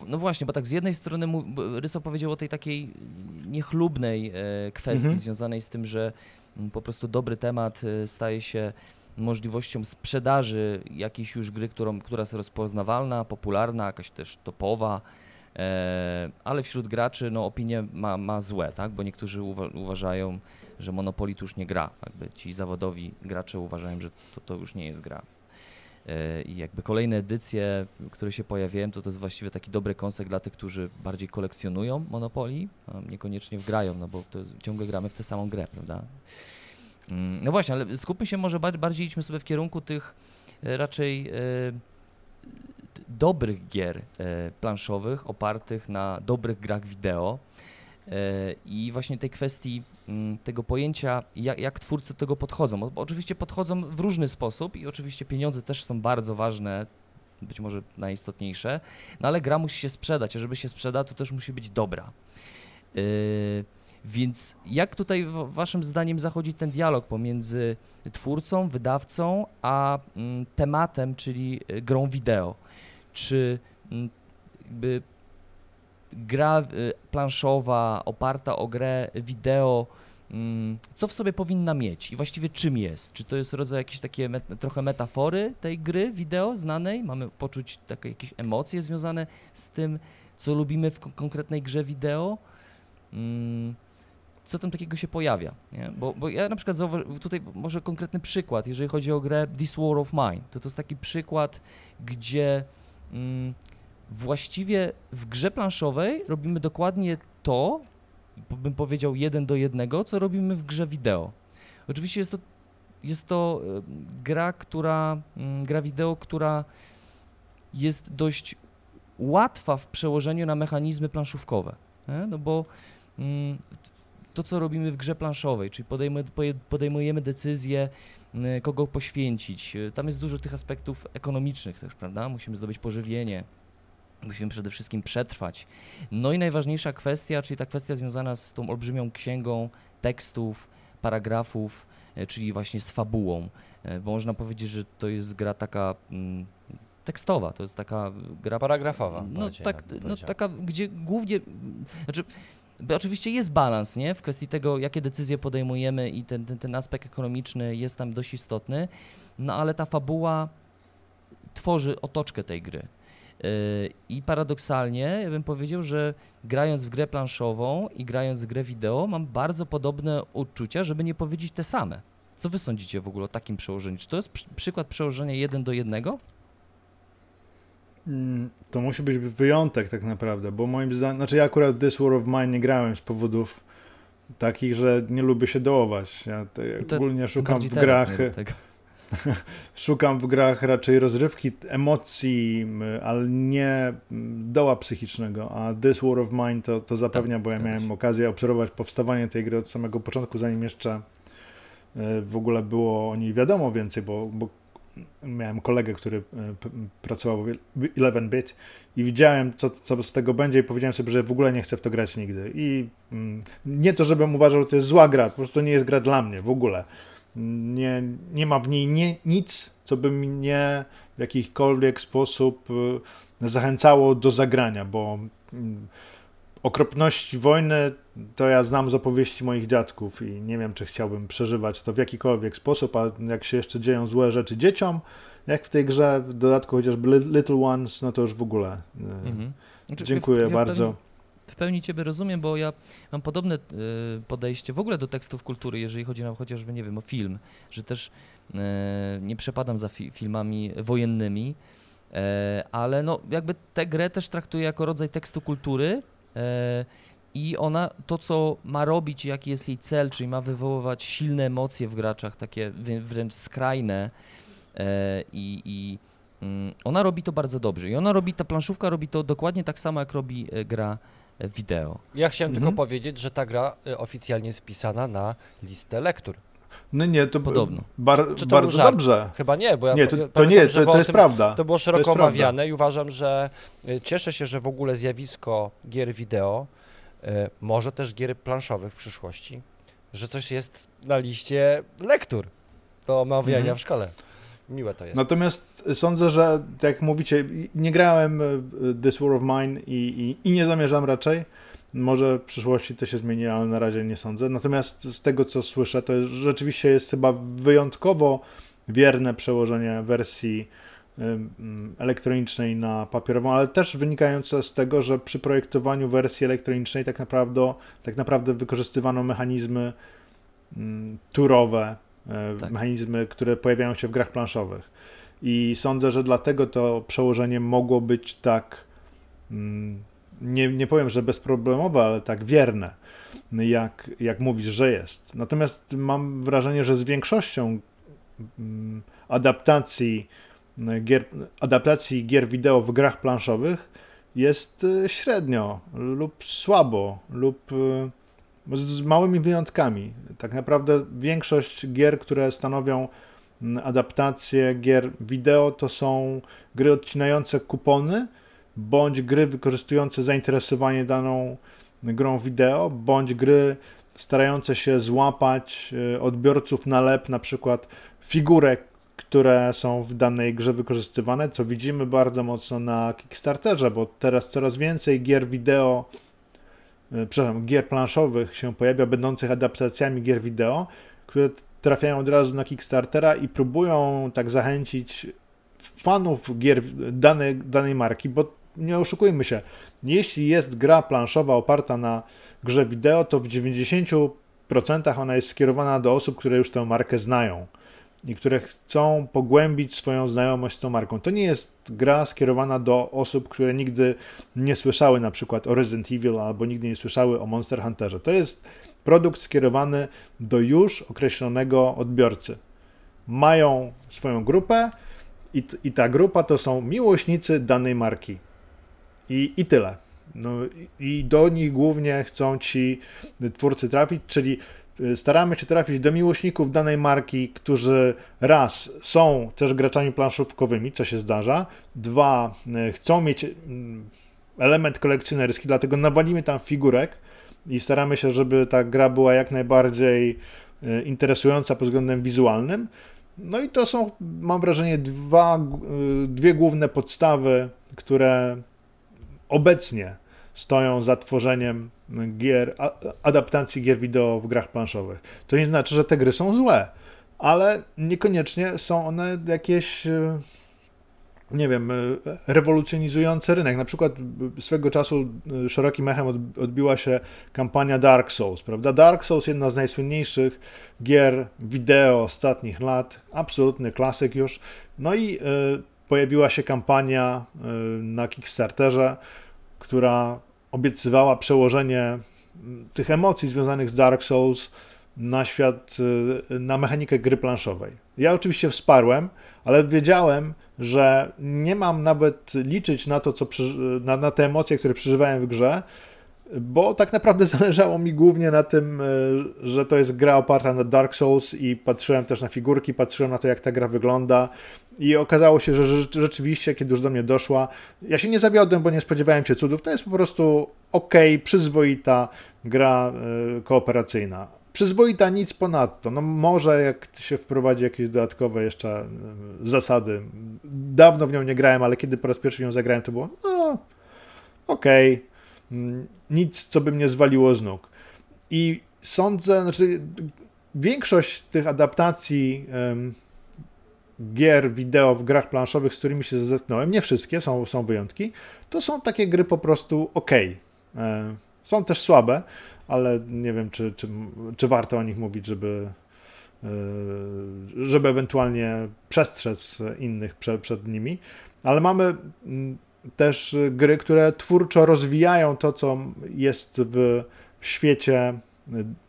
no właśnie, bo tak z jednej strony Ryso powiedział o tej takiej niechlubnej e, kwestii mhm. związanej z tym, że mm, po prostu dobry temat staje się możliwością sprzedaży jakiejś już gry, którą, która jest rozpoznawalna, popularna, jakaś też topowa, e, ale wśród graczy no, opinie ma, ma złe, tak? bo niektórzy uwa uważają, że Monopoly już nie gra. Jakby ci zawodowi gracze uważają, że to, to już nie jest gra. E, I jakby kolejne edycje, które się pojawiają, to to jest właściwie taki dobry kąsek dla tych, którzy bardziej kolekcjonują Monopoly, niekoniecznie wgrają, no bo ciągle gramy w tę samą grę, prawda? Mm, no właśnie, ale skupmy się może bardziej, idźmy sobie w kierunku tych e, raczej e, dobrych gier e, planszowych, opartych na dobrych grach wideo. I właśnie tej kwestii mm, tego pojęcia, jak, jak twórcy do tego podchodzą. Bo oczywiście podchodzą w różny sposób i oczywiście pieniądze też są bardzo ważne, być może najistotniejsze, no ale gra musi się sprzedać, a żeby się sprzeda, to też musi być dobra. Więc jak tutaj waszym zdaniem zachodzi ten dialog pomiędzy twórcą, wydawcą, a mm, tematem, czyli y, grą wideo? Czy mm, jakby gra y, planszowa oparta o grę wideo, mm, co w sobie powinna mieć i właściwie czym jest? Czy to jest rodzaj jakieś takie met trochę metafory tej gry wideo znanej? Mamy poczuć takie jakieś emocje związane z tym, co lubimy w konkretnej grze wideo? Co tam takiego się pojawia. Nie? Bo, bo ja na przykład tutaj może konkretny przykład, jeżeli chodzi o grę This War of Mine, to to jest taki przykład, gdzie mm, właściwie w grze planszowej robimy dokładnie to, bym powiedział jeden do jednego, co robimy w grze wideo. Oczywiście jest to, jest to e, gra, która, mm, gra wideo, która jest dość łatwa w przełożeniu na mechanizmy planszówkowe. Nie? No bo mm, to, co robimy w grze planszowej, czyli podejmujemy decyzję, kogo poświęcić. Tam jest dużo tych aspektów ekonomicznych też, prawda? Musimy zdobyć pożywienie, musimy przede wszystkim przetrwać. No i najważniejsza kwestia, czyli ta kwestia związana z tą olbrzymią księgą tekstów, paragrafów, e, czyli właśnie z fabułą, e, bo można powiedzieć, że to jest gra taka mm, tekstowa, to jest taka gra... Paragrafowa. No, tak, no taka, gdzie głównie, znaczy Oczywiście jest balans nie? w kwestii tego, jakie decyzje podejmujemy i ten, ten, ten aspekt ekonomiczny jest tam dość istotny, no ale ta fabuła tworzy otoczkę tej gry. Yy, I paradoksalnie, ja bym powiedział, że grając w grę planszową i grając w grę wideo, mam bardzo podobne uczucia, żeby nie powiedzieć te same. Co wy sądzicie w ogóle o takim przełożeniu? Czy to jest przykład przełożenia jeden do jednego? Mm, to musi być wyjątek tak naprawdę, bo moim zdaniem, znaczy ja akurat This War of Mine nie grałem z powodów takich, że nie lubię się dołować. Ja ogólnie szukam w grach szukam w grach raczej rozrywki, emocji, ale nie doła psychicznego, a This War of Mine to, to zapewnia, tak, bo ja miałem się. okazję obserwować powstawanie tej gry od samego początku, zanim jeszcze e, w ogóle było o niej wiadomo więcej, bo, bo miałem kolegę, który e, pracował w 11-bit i widziałem, co, co z tego będzie i powiedziałem sobie, że w ogóle nie chcę w to grać nigdy. I nie to, żebym uważał, że to jest zła gra, po prostu nie jest gra dla mnie w ogóle. Nie, nie ma w niej nie, nic, co by mnie w jakikolwiek sposób e, zachęcało do zagrania, bo okropności wojny to ja znam z opowieści moich dziadków i nie wiem, czy chciałbym przeżywać to w jakikolwiek sposób, a jak się jeszcze dzieją złe rzeczy dzieciom, jak w tej grze, w dodatku chociażby Little Ones, no to już w ogóle. E, mhm. Znaczy, Dziękuję ja bardzo. W pełni, w pełni Ciebie rozumiem, bo ja mam podobne y, podejście w ogóle do tekstów kultury, jeżeli chodzi na chociażby, nie wiem, o film, że też y, nie przepadam za fi filmami wojennymi, ale no jakby tę grę też traktuję jako rodzaj tekstu kultury, i ona to, co ma robić, jaki jest jej cel, czyli ma wywoływać silne emocje w graczach, takie wręcz skrajne e, i, i mm, ona robi to bardzo dobrze. I ona robi, ta planszówka robi to dokładnie tak samo, jak robi e, gra wideo. Ja chciałem mhm. tylko powiedzieć, że ta gra oficjalnie jest wpisana na listę lektur. No nie, to podobno. Bar, Czy to bardzo dobrze. Chyba nie, bo ja nie, to, to nie, to, to jest tym, prawda. To było szeroko omawiane i uważam, że cieszę się, że w ogóle zjawisko gier wideo E, może też gier planszowych w przyszłości, że coś jest na liście lektur do omawiania mhm. w szkole. Miłe to jest. Natomiast sądzę, że tak jak mówicie, nie grałem This War of Mine i, i, i nie zamierzam raczej. Może w przyszłości to się zmieni, ale na razie nie sądzę. Natomiast z tego, co słyszę, to rzeczywiście jest chyba wyjątkowo wierne przełożenie wersji elektronicznej na papierową, ale też wynikające z tego, że przy projektowaniu wersji elektronicznej tak naprawdę, tak naprawdę wykorzystywano mechanizmy turowe, e, tak. mechanizmy, które pojawiają się w grach planszowych. I sądzę, że dlatego to przełożenie mogło być tak, nie, nie powiem, że bezproblemowe, ale tak wierne, jak, jak mówisz, że jest. Natomiast mam wrażenie, że z większością adaptacji gier, adaptacji gier wideo w grach planszowych jest e, średnio lub słabo lub e, z małymi wyjątkami. Tak naprawdę większość gier, które stanowią adaptacje gier wideo, to są gry odcinające kupony bądź gry wykorzystujące zainteresowanie daną grą wideo, bądź gry starające się złapać e, odbiorców na lep, na przykład figurek które są w danej grze wykorzystywane, co widzimy bardzo mocno na Kickstarterze, bo teraz coraz więcej gier wideo, e, przepraszam, gier planszowych się pojawia, będących adaptacjami gier wideo, które trafiają od razu na Kickstartera i próbują tak zachęcić fanów gier danej, danej marki, bo nie oszukujmy się, jeśli jest gra planszowa oparta na grze wideo, to w 90% ona jest skierowana do osób, które już tę markę znają i które chcą pogłębić swoją znajomość z tą marką. To nie jest gra skierowana do osób, które nigdy nie słyszały na przykład o Resident Evil albo nigdy nie słyszały o Monster Hunterze. To jest produkt skierowany do już określonego odbiorcy. Mają swoją grupę i, i ta grupa to są miłośnicy danej marki. I, i tyle. No, I do nich głównie chcą ci twórcy trafić, czyli Y, staramy się trafić do miłośników danej marki, którzy raz są też graczami planszówkowymi, co się zdarza, dwa y, chcą mieć element kolekcjonerski, dlatego nawalimy tam figurek i staramy się, żeby ta gra była jak najbardziej y, interesująca pod względem wizualnym. No i to są, mam wrażenie, dwa, dwie główne podstawy, które obecnie stoją za tworzeniem gier, adaptacji gier wideo w grach planszowych. To nie znaczy, że te gry są złe, ale niekoniecznie są one jakieś e, nie wiem, e, rewolucjonizujące rynek. Na przykład swego czasu e, szerokim echem odbiła się kampania Dark Souls, prawda? Dark Souls, jedna z najsłynniejszych gier wideo ostatnich lat, absolutny klasyk już. No i pojawiła się kampania na Kickstarterze, która obiecywała przełożenie tych emocji związanych z Dark Souls na świat, y, na mechanikę gry planszowej. Ja oczywiście wsparłem, ale wiedziałem, że nie mam nawet liczyć na to, co na, na te emocje, które przeżywałem w grze, bo tak naprawdę zależało mi głównie na tym, e, że to jest gra oparta na Dark Souls i patrzyłem też na figurki, patrzyłem na to, jak ta gra wygląda i okazało się, że rzeczywiście, kiedy już do mnie doszła, ja się nie zawiodłem, bo nie spodziewałem się cudów, to jest po prostu ok, przyzwoita gra e, kooperacyjna. Przyzwoita, nic ponadto. No może jak się wprowadzi jakieś dodatkowe jeszcze e, zasady. Dawno w nią nie grałem, ale kiedy po raz pierwszy ją zagrałem, to było no, okej, okay nic, co by mnie zwaliło z nóg. I sądzę, znaczy większość tych adaptacji um, gier wideo w grach planszowych, z którymi się zetknąłem, nie wszystkie, są, są wyjątki, to są takie gry po prostu ok. E, są też słabe, ale nie wiem, czy, czy, czy warto o nich mówić, żeby, e, żeby ewentualnie przestrzec innych przed, przed nimi. Ale mamy mm, też gry, które twórczo rozwijają to, co jest w świecie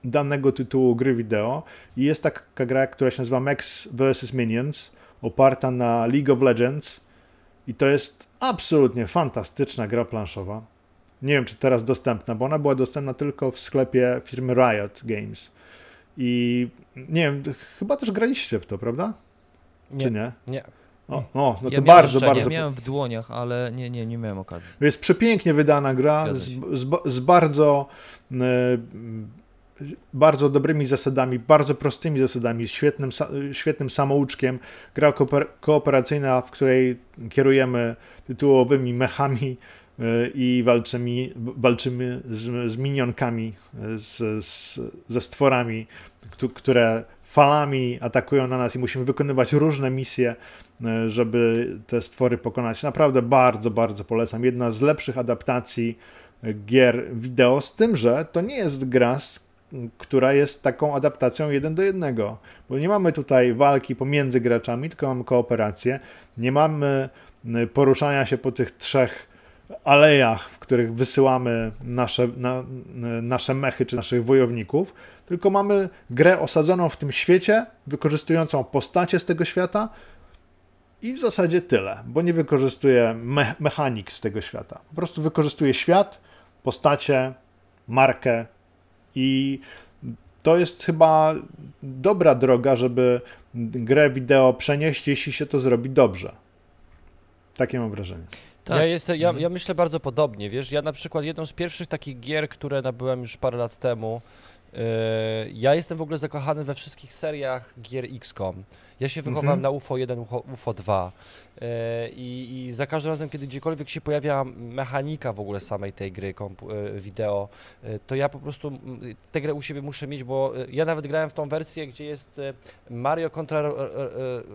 danego tytułu gry wideo. I jest taka gra, która się nazywa Max vs. Minions, oparta na League of Legends. I to jest absolutnie fantastyczna gra planszowa. Nie wiem, czy teraz dostępna, bo ona była dostępna tylko w sklepie firmy Riot Games. I nie wiem, chyba też graliście w to, prawda? Nie. Czy nie? Nie. O, o no ja to bardzo, bardzo. Ja miałem w dłoniach, ale nie, nie, nie miałem okazji. Jest przepięknie wydana gra z, z, z, bardzo. E, bardzo dobrymi zasadami, bardzo prostymi zasadami, świetnym, świetnym samouczkiem. Gra kooperacyjna, w której kierujemy tytułowymi mechami e, i walczymy, walczymy z, z minionkami, e, z, z, ze stworami, które falami atakują na nas i musimy wykonywać różne misje, e, żeby te stwory pokonać. Naprawdę bardzo, bardzo polecam. Jedna z lepszych adaptacji gier wideo, z tym, że to nie jest gra, która jest taką adaptacją jeden do jednego, bo nie mamy tutaj walki pomiędzy graczami, tylko mamy kooperację. Nie mamy poruszania się po tych trzech alejach, w których wysyłamy nasze, na, nasze mechy czy naszych wojowników, tylko mamy grę osadzoną w tym świecie, wykorzystującą postacie z tego świata i w zasadzie tyle, bo nie wykorzystuje me mechanik z tego świata. Po prostu wykorzystuje świat, postacie, markę i to jest chyba dobra droga, żeby grę wideo przenieść, jeśli się to zrobi dobrze. Takie mam wrażenie. Tak. Ja, jestem, ja, mhm. ja myślę bardzo podobnie, wiesz, ja na przykład jedną z pierwszych takich gier, które nabyłem już parę lat temu, ja jestem w ogóle zakochany we wszystkich seriach gier XCOM. Ja się wychowałem mhm. na UFO 1, UFO, UFO 2 yy, i, i, za każdym razem, kiedy gdziekolwiek się pojawia mechanika w ogóle samej tej gry yy, wideo, yy, to ja po prostu tę grę u siebie muszę mieć, bo yy, ja nawet grałem w tą wersję, gdzie jest Mario kontra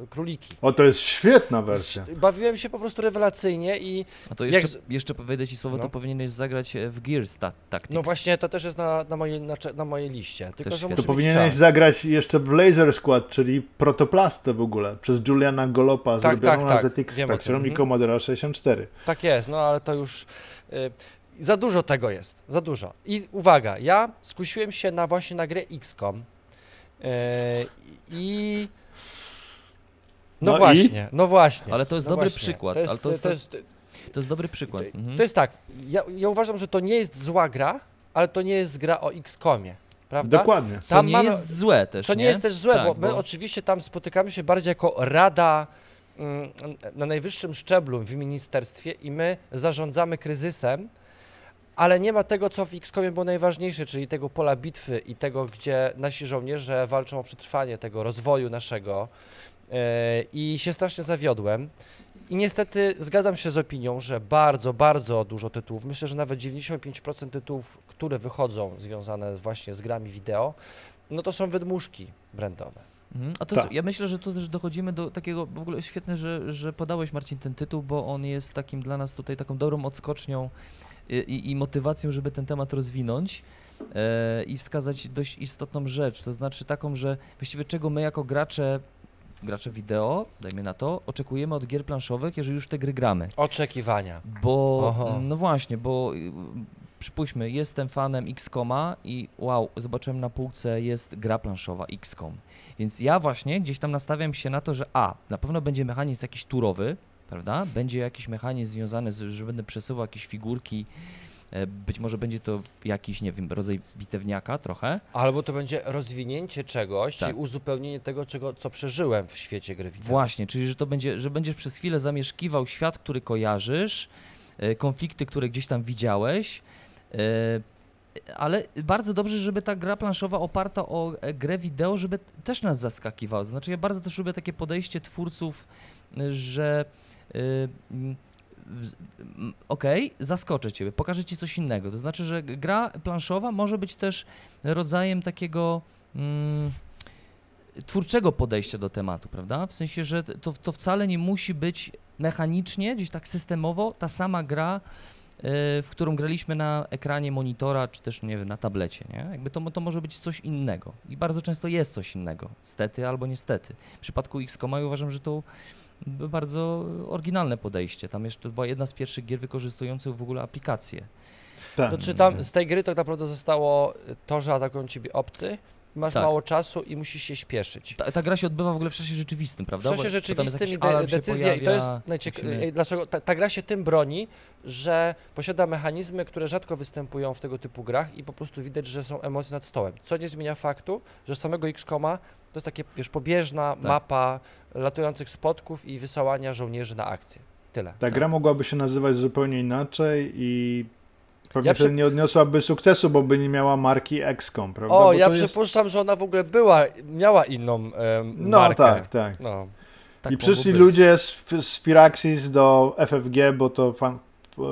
króliki. O, to jest świetna wersja. Bawiłem się po prostu rewelacyjnie i... A to jeszcze, jak... jeszcze wejdę Ci słowo, no. to powinieneś zagrać w Gears Tactics. No właśnie, to też jest na, na, mojej, na, na mojej liście. Tylko, że to powinieneś zagrać jeszcze w Laser Squad, czyli Protoplast w ogóle, przez Juliana Golopa, tak, zrobioną tak, na tak. ZX Spectrum i mhm. Commodore 64. Tak jest, no ale to już... Y za dużo tego jest, za dużo. I uwaga, ja skusiłem się na właśnie na grę XCOM yy, i... No, no właśnie, i? no właśnie. Ale to jest no dobry właśnie. przykład. To jest, ale to, jest, to, jest, to jest dobry przykład. To, mhm. to jest tak, ja, ja, uważam, że to nie jest zła gra, ale to nie jest gra o XCOMie. Prawda? Dokładnie. Co nie mamy, jest złe też. Co nie, nie jest też złe, tak, bo my bo... oczywiście tam spotykamy się bardziej jako rada mm, na najwyższym szczeblu w ministerstwie i my zarządzamy kryzysem, ale nie ma tego, co w XCOMie było najważniejsze, czyli tego pola bitwy i tego, gdzie nasi żołnierze walczą o przetrwanie tego rozwoju naszego. Yy, I się strasznie zawiodłem. I niestety zgadzam się z opinią, że bardzo, bardzo dużo tytułów, myślę, że nawet 95% tytułów, które wychodzą związane właśnie z grami wideo, no to są wydmuszki brandowe. Mhm. A to jest, ja myślę, że tu też dochodzimy do takiego, w ogóle świetne, że, że podałeś Marcin ten tytuł, bo on jest takim dla nas tutaj taką dobrą odskocznią i, i motywacją, żeby ten temat rozwinąć e, i wskazać dość istotną rzecz, to znaczy taką, że właściwie czego my jako gracze gracze wideo, dajmy na to, oczekujemy od gier planszowych, jeżeli już te gry gramy. Oczekiwania. Bo, Oho. no właśnie, bo y, przypuśćmy, jestem fanem XCOMa i wow, zobaczyłem na półce jest gra planszowa XCOM. Więc ja właśnie gdzieś tam nastawiam się na to, że a, na pewno będzie mechanizm jakiś turowy, prawda? Będzie jakiś mechanizm związany z, że będę przesuwał jakieś figurki, być może będzie to jakiś, nie wiem, rodzaj bitewniaka trochę. Albo to będzie rozwinięcie czegoś, tak. czyli uzupełnienie tego, czego, co przeżyłem w świecie gry wideo. Właśnie, czyli że to będzie, że będziesz przez chwilę zamieszkiwał świat, który kojarzysz, e, konflikty, które gdzieś tam widziałeś, e, ale bardzo dobrze, żeby ta gra planszowa oparta o grę wideo, żeby też nas zaskakiwała. Znaczy ja bardzo też lubię takie podejście twórców, że okej, okay, zaskoczę ciebie, pokażę ci coś innego. To znaczy, że gra planszowa może być też rodzajem takiego mm, twórczego podejścia do tematu, prawda? W sensie, że to, to wcale nie musi być mechanicznie, gdzieś tak systemowo ta sama gra, yy, w którą graliśmy na ekranie monitora, czy też, nie wiem, na tablecie, nie? Jakby to, to może być coś innego. I bardzo często jest coś innego, stety albo niestety. W przypadku XCOM uważam, że to bardzo oryginalne podejście. Tam jeszcze była jedna z pierwszych gier wykorzystujących w ogóle aplikację. Tak. To czy tam z tej gry tak naprawdę zostało to, że atakują ciebie obcy, masz tak. mało czasu i musisz się śpieszyć. Ta, ta, gra się odbywa w ogóle w czasie rzeczywistym, prawda? W czasie rzeczywistym i de decyzja, i to jest najciekawe, musimy... dlaczego ta, ta, gra się tym broni, że posiada mechanizmy, które rzadko występują w tego typu grach i po prostu widać, że są emocje nad stołem. Co nie zmienia faktu, że samego X-Koma to jest takie, wiesz, pobieżna tak. mapa latujących spotków i wysyłania żołnierzy na akcję. Tyle. Ta tak. gra mogłaby się nazywać zupełnie inaczej i Pewnie ja przy... nie odniosłaby sukcesu, bo by nie miała marki XCOM, prawda? O, bo ja przypuszczam, jest... że ona w ogóle była, miała inną um, no, markę. No tak, tak. No. tak I przyszli być. ludzie z, z Firaxis do FFG, bo to fan,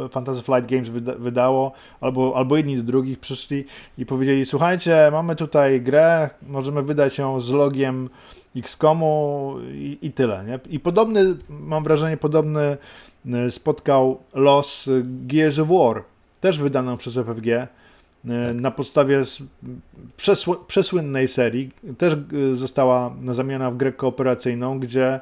Fantasy Flight Games wyda, wydało, albo, albo jedni do drugich przyszli i powiedzieli, słuchajcie, mamy tutaj grę, możemy wydać ją z logiem XCOMu i, i tyle, nie? I podobny, mam wrażenie, podobny e, spotkał los Gears of War, też wydaną przez FFG e, tak. na podstawie przesł przesłynnej serii. Też e, została zamiana w grę kooperacyjną, gdzie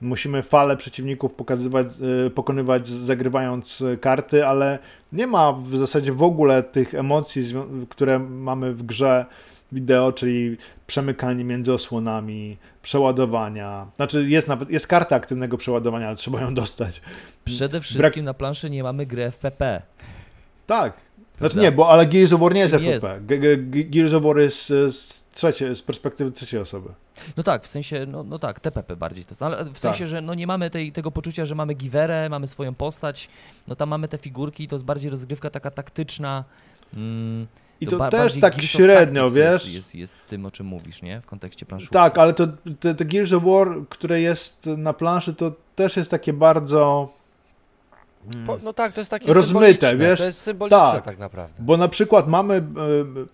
musimy fale przeciwników pokazywać, e, pokonywać zagrywając karty, ale nie ma w zasadzie w ogóle tych emocji, które mamy w grze wideo, czyli przemykanie między osłonami, przeładowania. Znaczy jest nawet jest karta aktywnego przeładowania, ale trzeba ją dostać. Przede wszystkim Brak... na planszy nie mamy gry FPP. Tak. Znaczy nie, bo ale Gears of War nie jest FFP. Jest. Gears of War jest z, trzecie, z perspektywy trzeciej osoby. No tak, w sensie, no, no tak, TPP bardziej to jest, ale w sensie, tak. że no nie mamy tej, tego poczucia, że mamy giwerę, mamy swoją postać, no tam mamy te figurki, to jest bardziej rozgrywka taka taktyczna. Mm, I to, to też tak średnio, wiesz? Jest, jest, jest tym, o czym mówisz, nie? W kontekście planszy. Tak, ale to te, te Gears of War, które jest na planszy, to też jest takie bardzo po, no tak, to jest takie rozmyte, wiesz? To jest symboliczne tak, tak naprawdę. Bo na przykład mamy e,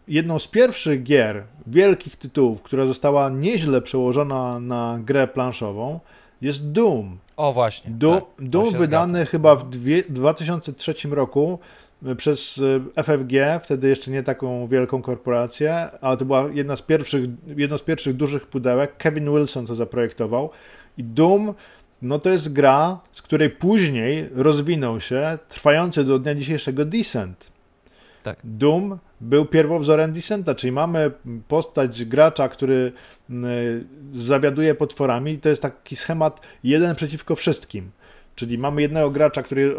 jedną z pierwszych gier, wielkich tytułów, która została nieźle przełożona na grę planszową, jest Doom. O właśnie. Do, tak, Doom wydany zgadza. chyba w dwie, 2003 roku e, przez e, FFG, wtedy jeszcze nie taką wielką korporację, ale to była jedna z pierwszych, jedno z pierwszych dużych pudełek. Kevin Wilson to zaprojektował. I Doom no to jest gra, z której później rozwinął się trwający do dnia dzisiejszego Descent. Tak. Doom był pierwowzorem Descenta, czyli mamy postać gracza, który zawiaduje potworami. To jest taki schemat jeden przeciwko wszystkim. Czyli mamy jednego gracza, który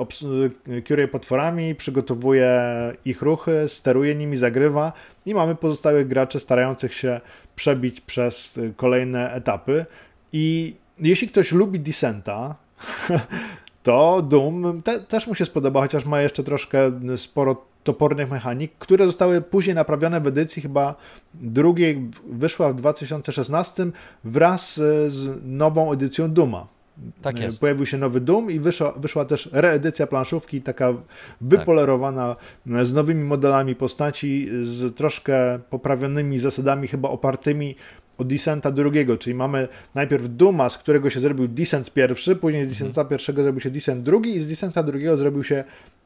kieruje potworami, przygotowuje ich ruchy, steruje nimi, zagrywa i mamy pozostałych graczy starających się przebić przez kolejne etapy. I jeśli ktoś lubi Descenta, to Doom te, też mu się spodoba, chociaż ma jeszcze troszkę sporo topornych mechanik, które zostały później naprawione w edycji chyba drugiej, wyszła w 2016 wraz z nową edycją Duma. Tak jest. Pojawił się nowy Doom i wyszła, wyszła też reedycja planszówki, taka wypolerowana tak. z nowymi modelami postaci, z troszkę poprawionymi zasadami, chyba opartymi od Descenta drugiego, czyli mamy najpierw Duma, z którego się zrobił Descent pierwszy, później z Descenta mhm. pierwszego zrobił się Descent drugi i z Descenta drugiego zrobił się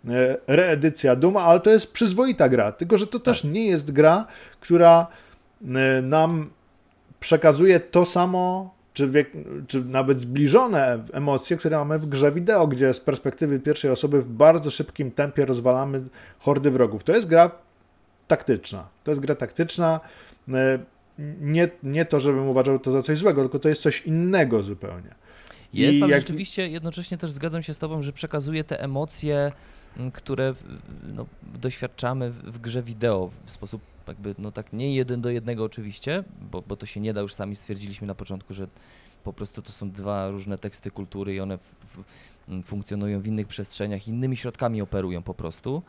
e, reedycja Duma, ale to jest przyzwoita gra, tylko że to też tak. nie jest gra, która e, nam przekazuje to samo, czy, wie, czy nawet zbliżone emocje, które mamy w grze wideo, gdzie z perspektywy pierwszej osoby w bardzo szybkim tempie rozwalamy hordy wrogów. To jest gra taktyczna. To jest gra taktyczna e, nie, nie to, żebym uważał to za coś złego, tylko to jest coś innego zupełnie. Jest, I ale jak... rzeczywiście jednocześnie też zgadzam się z Tobą, że przekazuje te emocje, które no, doświadczamy w grze wideo w sposób jakby, no tak nie jeden do jednego oczywiście, bo, bo to się nie da, już sami stwierdziliśmy na początku, że po prostu to są dwa różne teksty kultury i one w, funkcjonują w innych przestrzeniach, innymi środkami operują po prostu,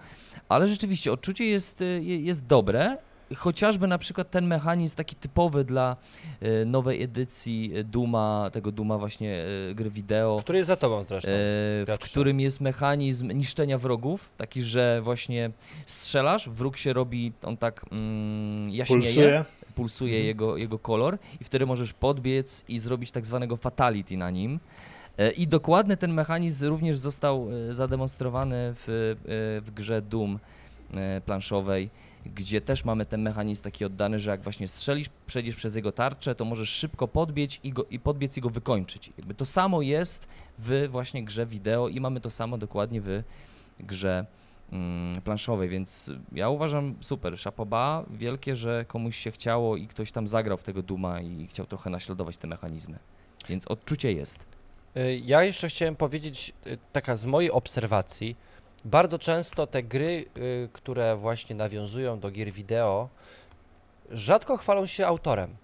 ale rzeczywiście odczucie jest, jest dobre chociażby na przykład ten mechanizm taki typowy dla e, nowej edycji Duma, tego Duma właśnie e, gry wideo. Który jest za tobą zresztą. E, w którym jest mechanizm niszczenia wrogów, taki, że właśnie strzelasz, wróg się robi, on tak mm, jaśnieje. Pulsuje. Pulsuje mhm. jego, jego kolor i wtedy możesz podbiec i zrobić tak zwanego fatality na nim. I dokładny ten mechanizm również został zademonstrowany w, w grze Doom planszowej gdzie też mamy ten mechanizm taki oddany, że jak właśnie strzelisz, przejdziesz przez jego tarczę, to możesz szybko podbiec i, go, i podbiec i go wykończyć. Jakby to samo jest w właśnie grze wideo i mamy to samo dokładnie w grze mm, planszowej, więc ja uważam super, szapoba, wielkie, że komuś się chciało i ktoś tam zagrał w tego Duma i chciał trochę naśladować te mechanizmy. Więc odczucie jest. Y, ja jeszcze chciałem powiedzieć, y, taka z mojej obserwacji, bardzo często te gry, y, które właśnie nawiązują do gier wideo, rzadko chwalą się autorem.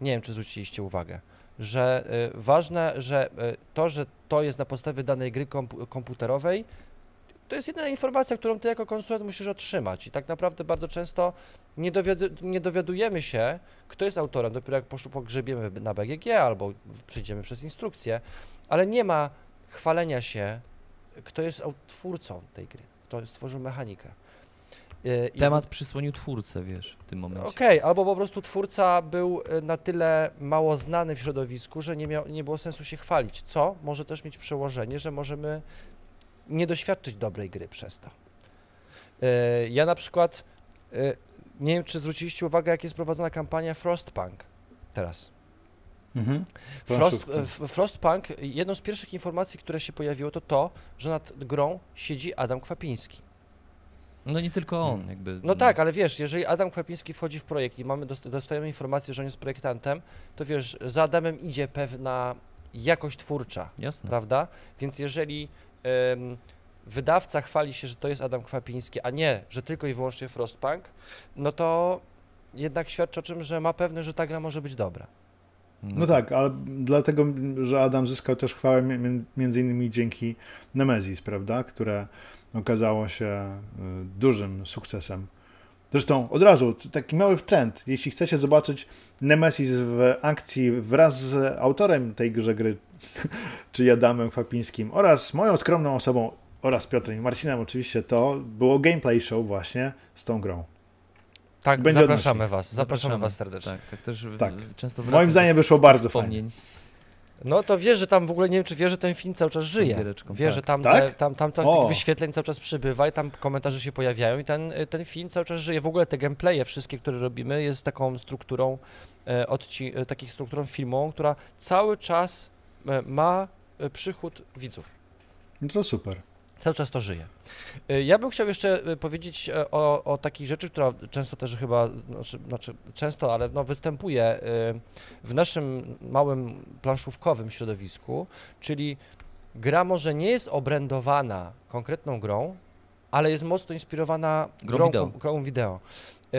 Nie wiem, czy zwróciliście uwagę, że ważne, że to, że to jest na podstawie danej gry komputerowej, to jest jedyna informacja, którą ty jako konsument musisz otrzymać. I tak naprawdę bardzo często nie, nie dowiadujemy się, kto jest autorem, dopiero jak pogrzebiemy na BGG albo przejdziemy przez instrukcję, ale nie ma chwalenia się, kto jest twórcą tej gry, kto stworzył mechanikę. Y, I Temat w... przysłonił twórcę, wiesz, w tym momencie. Okej, okay, albo po prostu twórca był y, na tyle mało znany w środowisku, że nie, miał, nie było sensu się chwalić, co może też mieć przełożenie, że możemy nie doświadczyć dobrej gry przez to. Y, ja na przykład nie wiem, czy zwróciliście uwagę, jak jest prowadzona kampania Frostpunk teraz. Mhm. Frost, Frostpunk, jedną z pierwszych informacji, które się pojawiło, to to, że nad grą siedzi Adam Kwapiński. No nie tylko on, hmm. jakby. No, no tak, ale wiesz, jeżeli Adam Kwapiński wchodzi w projekt i mamy, dostajemy informację, że on jest projektantem, to wiesz, za Adamem idzie pewna jakość twórcza, Jasne. prawda? Więc jeżeli wydawca chwali się, że to jest Adam Kwapiński, a nie, że tylko i wyłącznie Frostpunk, no to jednak świadczy o czym, że ma pewność, że ta gra może być dobra. No tak, ale dlatego, że Adam zyskał też chwałę między innymi dzięki Nemesis, prawda, które okazało się y, dużym sukcesem. Zresztą od razu taki mały trend. Jeśli chcecie zobaczyć Nemesis w akcji wraz z autorem tej grze gry, czyli Adamem Kwapińskim oraz moją skromną osobą oraz Piotrem i Marcinem oczywiście, to było gameplay show właśnie z tą grą. Tak, Będzie zapraszamy was, zapraszamy, zapraszamy, was serdecznie. Tak, tak też tak. często Moim zdaniem wyszło bardzo fajnie. No to wiesz, że tam w ogóle nie wiem, czy wiesz, że ten film cały czas żyje. Wiesz, tak. że tam, tak? te, tam, tam, tam tych wyświetleń cały czas przybywa i tam komentarze się pojawiają i ten, ten film cały czas żyje. W ogóle te gameplaye wszystkie, które robimy, jest taką strukturą, e, odci e, takich strukturą filmową, która cały czas e, ma e, przychód widzów. No to super. Cały czas to żyje. Y, ja bym chciał jeszcze y, powiedzieć e, o, o takiej rzeczy, która często też chyba, znaczy, znaczy często, ale no, występuje y, w naszym małym planszówkowym środowisku, czyli gra może nie jest obrędowana konkretną grą, ale jest mocno inspirowana grą, grą wideo. Grą wideo.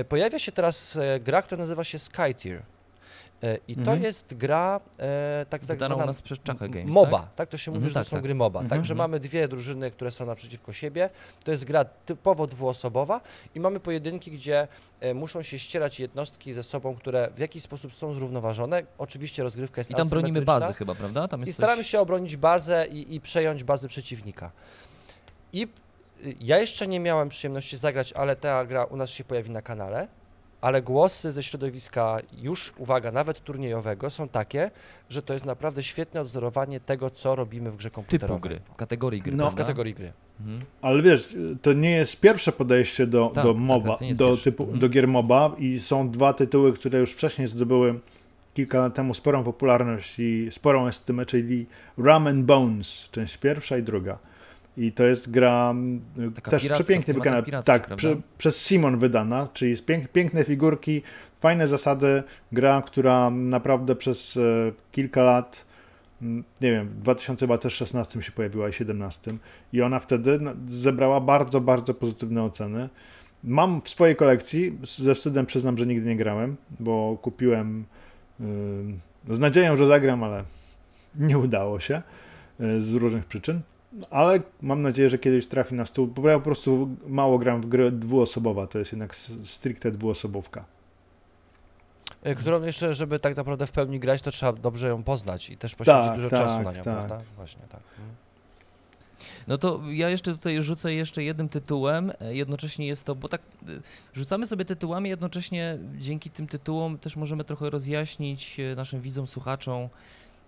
Pojawia się teraz gra, która nazywa się Skytier. E, I to mhm. jest gra e, tak, tak zwana nas przez Games, MOBA, tak? tak? To się mówi, mhm, że tak, to są tak. gry MOBA. Mhm. Także mamy dwie drużyny, które są naprzeciwko siebie. To jest gra typowo dwuosobowa i mamy pojedynki, gdzie e, muszą się ścierać jednostki ze sobą, które w jakiś sposób są zrównoważone. Oczywiście rozgrywka jest I tam bronimy bazy chyba, prawda? Tam I staramy się obronić bazę i, i przejąć bazy przeciwnika. I y, ja jeszcze nie miałem przyjemności zagrać, ale ta gra u nas się pojawi na kanale ale głosy ze środowiska już, uwaga, nawet turniejowego są takie, że to jest naprawdę świetne odzorowanie tego, co robimy w grze komputerowej. Typu gry, kategorii gry. No, w kategorii gry. Mhm. Ale wiesz, to nie jest pierwsze podejście do, tak, do tak, MOBA, tak, do, typu, mhm. do gier MOBA i są dwa tytuły, które już wcześniej zdobyły kilka lat temu sporą popularność i sporą estymę, czyli Rum and Bones, część pierwsza i druga. I to jest gra Taka też przepięknie wykonana. Tak, prze, przez Simon wydana, czyli pięk, piękne figurki, fajne zasady. Gra, która naprawdę przez e, kilka lat, nie wiem, w 2016 się pojawiła i 2017 i ona wtedy zebrała bardzo, bardzo pozytywne oceny. Mam w swojej kolekcji, ze wstydem przyznam, że nigdy nie grałem, bo kupiłem yy, z nadzieją, że zagram, ale nie udało się yy, z różnych przyczyn ale mam nadzieję, że kiedyś trafi na stół, bo ja po prostu mało gram w grę dwuosobowa, to jest jednak stricte dwuosobówka. E, którą jeszcze, żeby tak naprawdę w pełni grać, to trzeba dobrze ją poznać i też poświęcić tak, dużo tak, czasu na nią, tak. prawda? Właśnie tak. Mhm. No to ja jeszcze tutaj rzucę jeszcze jednym tytułem. E, jednocześnie jest to, bo tak e, rzucamy sobie tytułami, jednocześnie dzięki tym tytułom też możemy trochę rozjaśnić naszym widzom, słuchaczom,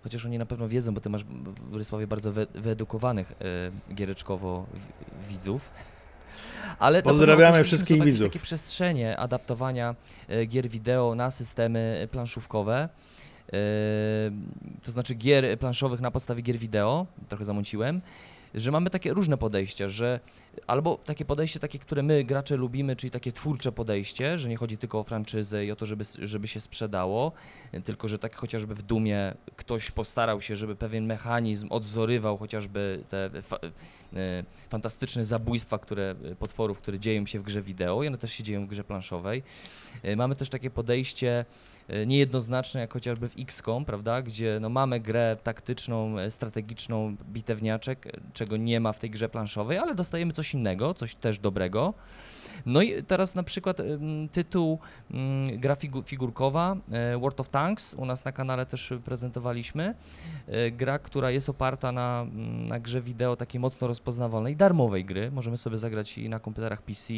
chociaż oni na pewno wiedzą, bo ty masz w bardzo wy, wyedukowanych e, giereczkowo widzów. Ale Pozdrawiamy wszystkich widzów. takie przestrzenie adaptowania e, gier wideo na systemy planszówkowe. E, to znaczy gier planszowych na podstawie gier wideo, trochę zamąciłem że mamy takie różne podejścia, że albo takie podejście, takie, które my gracze lubimy, czyli takie twórcze podejście, że nie chodzi tylko o franczyzę i o to, żeby, żeby się sprzedało, tylko że tak chociażby w Dumie ktoś postarał się, żeby pewien mechanizm odzorywał chociażby te fa e, fantastyczne zabójstwa, które potworów, które dzieją się w grze wideo i one też się dzieją w grze planszowej. E, mamy też takie podejście E, niejednoznaczne, jak chociażby w XCOM, prawda, gdzie no, mamy grę taktyczną, e, strategiczną, bitewniaczek, e, czego nie ma w tej grze planszowej, ale dostajemy coś innego, coś też dobrego. No i teraz na przykład tytuł gra figurkowa World of Tanks, u nas na kanale też prezentowaliśmy. Gra, która jest oparta na, na grze wideo takiej mocno rozpoznawalnej, darmowej gry. Możemy sobie zagrać i na komputerach PC,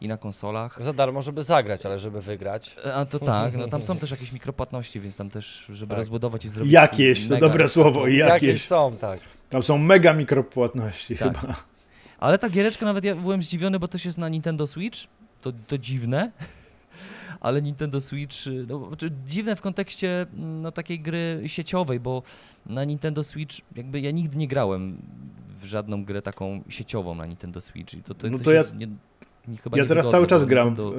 i na konsolach. Za darmo, żeby zagrać, ale żeby wygrać. A to tak, no tam są też jakieś mikropłatności, więc tam też, żeby tak. rozbudować i zrobić... Jakieś, to dobre słowo, jakieś. Jakieś są, tak. Tam są mega mikropłatności tak. chyba. Ale ta giereczka nawet ja byłem zdziwiony, bo też jest na Nintendo Switch. To, to dziwne. Ale Nintendo Switch, no, znaczy dziwne w kontekście no, takiej gry sieciowej, bo na Nintendo Switch jakby ja nigdy nie grałem w żadną grę taką sieciową na Nintendo Switch. I to, to, no to, to ja, nie, nie, ja teraz cały czas gram w,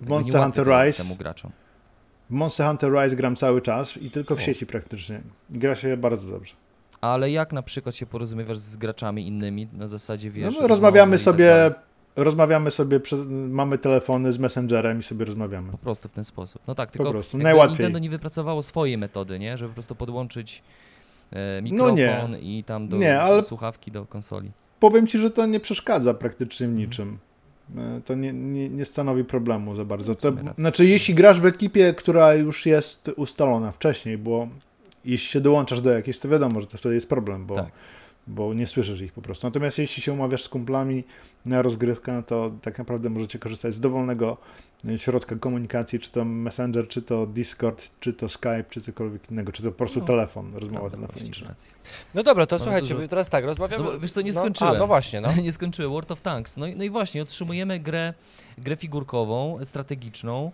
w Monster Hunter Rise. Temu graczom. W Monster Hunter Rise gram cały czas i tylko w o. sieci praktycznie. Gra się bardzo dobrze. Ale jak na przykład się porozumiewasz z graczami innymi na zasadzie wiesz? No, rozmawiamy sobie, tak rozmawiamy sobie, przez, mamy telefony z Messengerem i sobie rozmawiamy. Po prostu w ten sposób. No tak, tylko po prostu, najłatwiej. Nintendo nie wypracowało swojej metody, nie? Żeby po prostu podłączyć e, mikrofon no i tam do nie, ale słuchawki do konsoli. Powiem ci, że to nie przeszkadza praktycznie mhm. niczym. E, to nie, nie, nie, stanowi problemu za bardzo. To, znaczy, jeśli grasz w ekipie, która już jest ustalona wcześniej, bo jeśli się dołączasz do jakiejś, to wiadomo, że to wtedy jest problem, bo, tak. bo nie słyszysz ich po prostu. Natomiast jeśli się umawiasz z kumplami na rozgrywkę, to tak naprawdę możecie korzystać z dowolnego e, środka komunikacji, czy to Messenger, czy to Discord, czy to Skype, czy cokolwiek innego, czy to po prostu no, telefon, rozmowa telefoniczna. No dobra, to słuchajcie, dużo... teraz tak, rozmawiamy... No, wiesz co, nie skończyłem. No, a, no właśnie, no. nie skończyłem, World of Tanks. No i, no i właśnie, otrzymujemy grę, grę figurkową, strategiczną,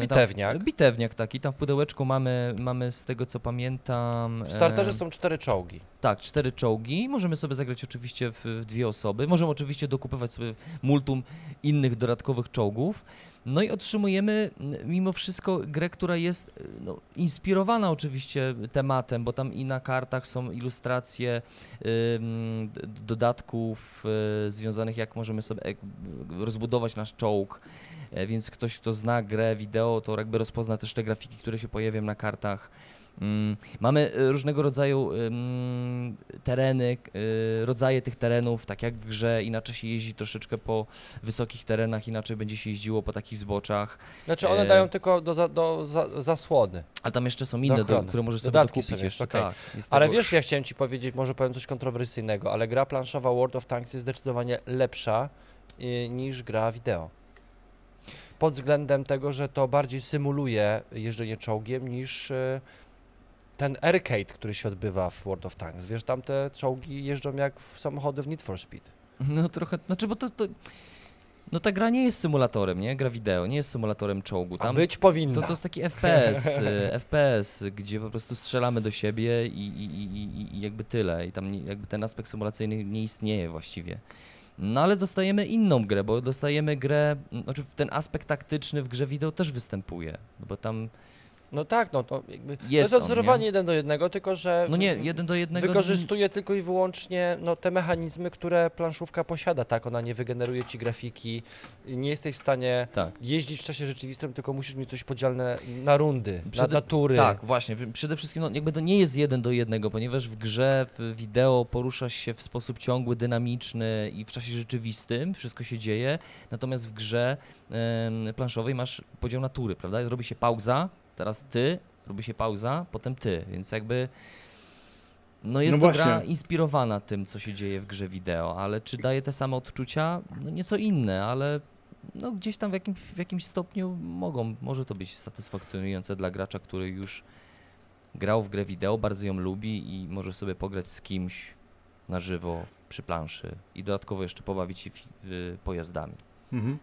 bitewniak. Tam, bitewniak taki, tam w pudełeczku mamy, mamy z tego co pamiętam... W starterze e, są cztery czołgi. Tak, cztery czołgi. Możemy sobie zagrać oczywiście w, w dwie osoby. Możemy oczywiście dokupywać sobie multum innych dodatkowych czołgów. No i otrzymujemy mimo wszystko grę, która jest no, inspirowana oczywiście tematem, bo tam i na kartach są ilustracje dodatków y, związanych jak możemy sobie rozbudować nasz czołg. E, więc ktoś, kto zna grę wideo, to jakby rozpozna też te grafiki, które się pojawią na kartach. Mm, mamy e, różnego rodzaju tereny, e, rodzaje tych terenów, tak jak w grze, inaczej się jeździ troszeczkę po wysokich terenach, inaczej będzie się jeździło po takich zboczach. Znaczy one dają tylko do, za, do za, zasłony. A tam jeszcze są inne, do, które możesz sobie Dodatki dokupić jeszcze. Okay. Tak, ale wiesz, ja chciałem Ci powiedzieć, może powiem coś kontrowersyjnego, ale gra planszowa World of Tanks jest zdecydowanie lepsza niż gra wideo pod względem tego, że to bardziej symuluje jeżdżenie czołgiem niż e, ten arcade, który się odbywa w World of Tanks. Wiesz, tam te czołgi jeżdżą jak w samochody w Need for Speed. No trochę, znaczy bo to, to no ta gra nie jest symulatorem, nie? Gra wideo, nie jest symulatorem czołgu. Tam, A być powinna. To, to jest taki FPS, e, FPS, gdzie po prostu strzelamy do siebie i, i, i, i jakby tyle. I tam nie, jakby ten aspekt symulacyjny nie istnieje właściwie. No ale dostajemy inną grę, bo dostajemy grę, znaczy ten aspekt taktyczny w grze wideo też występuje, no bo tam no tak, no to jakby jest to jest odzorowanie jeden do jednego, tylko że no nie, jeden do jednego wykorzystuje tylko i wyłącznie no, te mechanizmy, które planszówka posiada, tak? Ona nie wygeneruje ci grafiki, nie jesteś w stanie tak. jeździć w czasie rzeczywistym, tylko musisz mieć coś podzielne na rundy, Przede, na, tury. Tak, właśnie. Przede wszystkim no, jakby to nie jest jeden do jednego, ponieważ w grze, w wideo poruszasz się w sposób ciągły, dynamiczny i w czasie rzeczywistym wszystko się dzieje, natomiast w grze planszowej masz podział na tury, prawda? Zrobi się pauza, teraz ty, robi się pauza, potem ty, więc jakby no jest no to gra inspirowana tym, co się dzieje w grze wideo, ale czy daje te same odczucia? No nieco inne, ale no gdzieś tam w, jakim, w jakimś stopniu mogą, może to być satysfakcjonujące dla gracza, który już grał w grę wideo, bardzo ją lubi i może sobie pograć z kimś na żywo przy planszy i dodatkowo jeszcze pobawić się pojazdami. Mhm.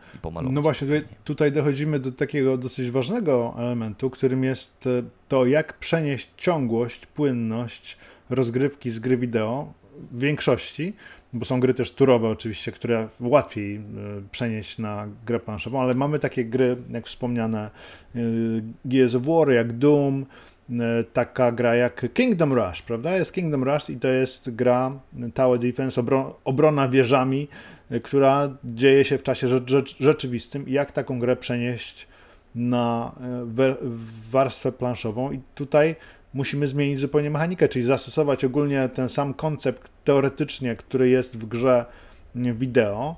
No właśnie, tutaj, tutaj, dochodzimy do takiego dosyć ważnego elementu, którym jest e, to, jak przenieść ciągłość, płynność rozgrywki z gry wideo w większości, bo są gry też turowe oczywiście, które łatwiej e, przenieść na grę planszową, ale mamy takie gry, jak wspomniane e, Gears of War, jak Doom, taka gra jak Kingdom Rush, prawda? Jest Kingdom Rush i to jest gra Tower Defense, obrona wieżami, która dzieje się w czasie rzeczywistym i jak taką grę przenieść na e, warstwę planszową i tutaj musimy zmienić zupełnie mechanikę, czyli zastosować ogólnie ten sam koncept teoretycznie, który jest w grze wideo.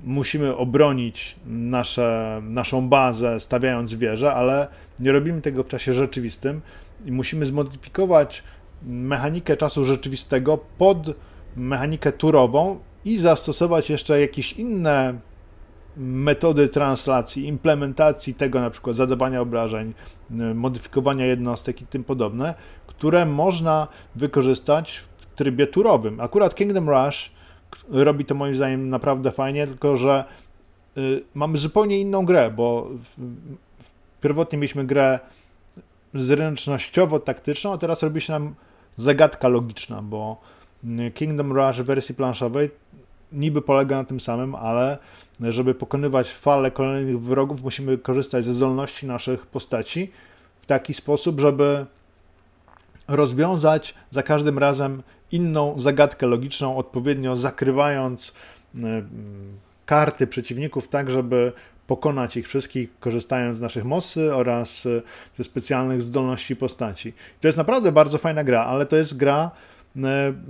Musimy obronić nasze, naszą bazę, stawiając wieżę, ale nie robimy tego w czasie rzeczywistym i musimy zmodyfikować mechanikę czasu rzeczywistego pod mechanikę turową i zastosować jeszcze jakieś inne metody translacji, implementacji tego, na przykład zadawania obrażeń, modyfikowania jednostek i tym podobne, które można wykorzystać w trybie turowym. Akurat Kingdom Rush robi to moim zdaniem naprawdę fajnie, tylko że y, mamy zupełnie inną grę, bo pierwotnie mieliśmy grę zręcznościowo-taktyczną, a teraz robi się nam zagadka logiczna, bo Kingdom Rush w wersji planszowej niby polega na tym samym, ale żeby pokonywać fale kolejnych wrogów, musimy korzystać ze zdolności naszych postaci w taki sposób, żeby rozwiązać za każdym razem inną zagadkę logiczną, odpowiednio zakrywając e, karty przeciwników, tak żeby pokonać ich wszystkich, korzystając z naszych mocy oraz ze specjalnych zdolności postaci. To jest naprawdę bardzo fajna gra, ale to jest gra,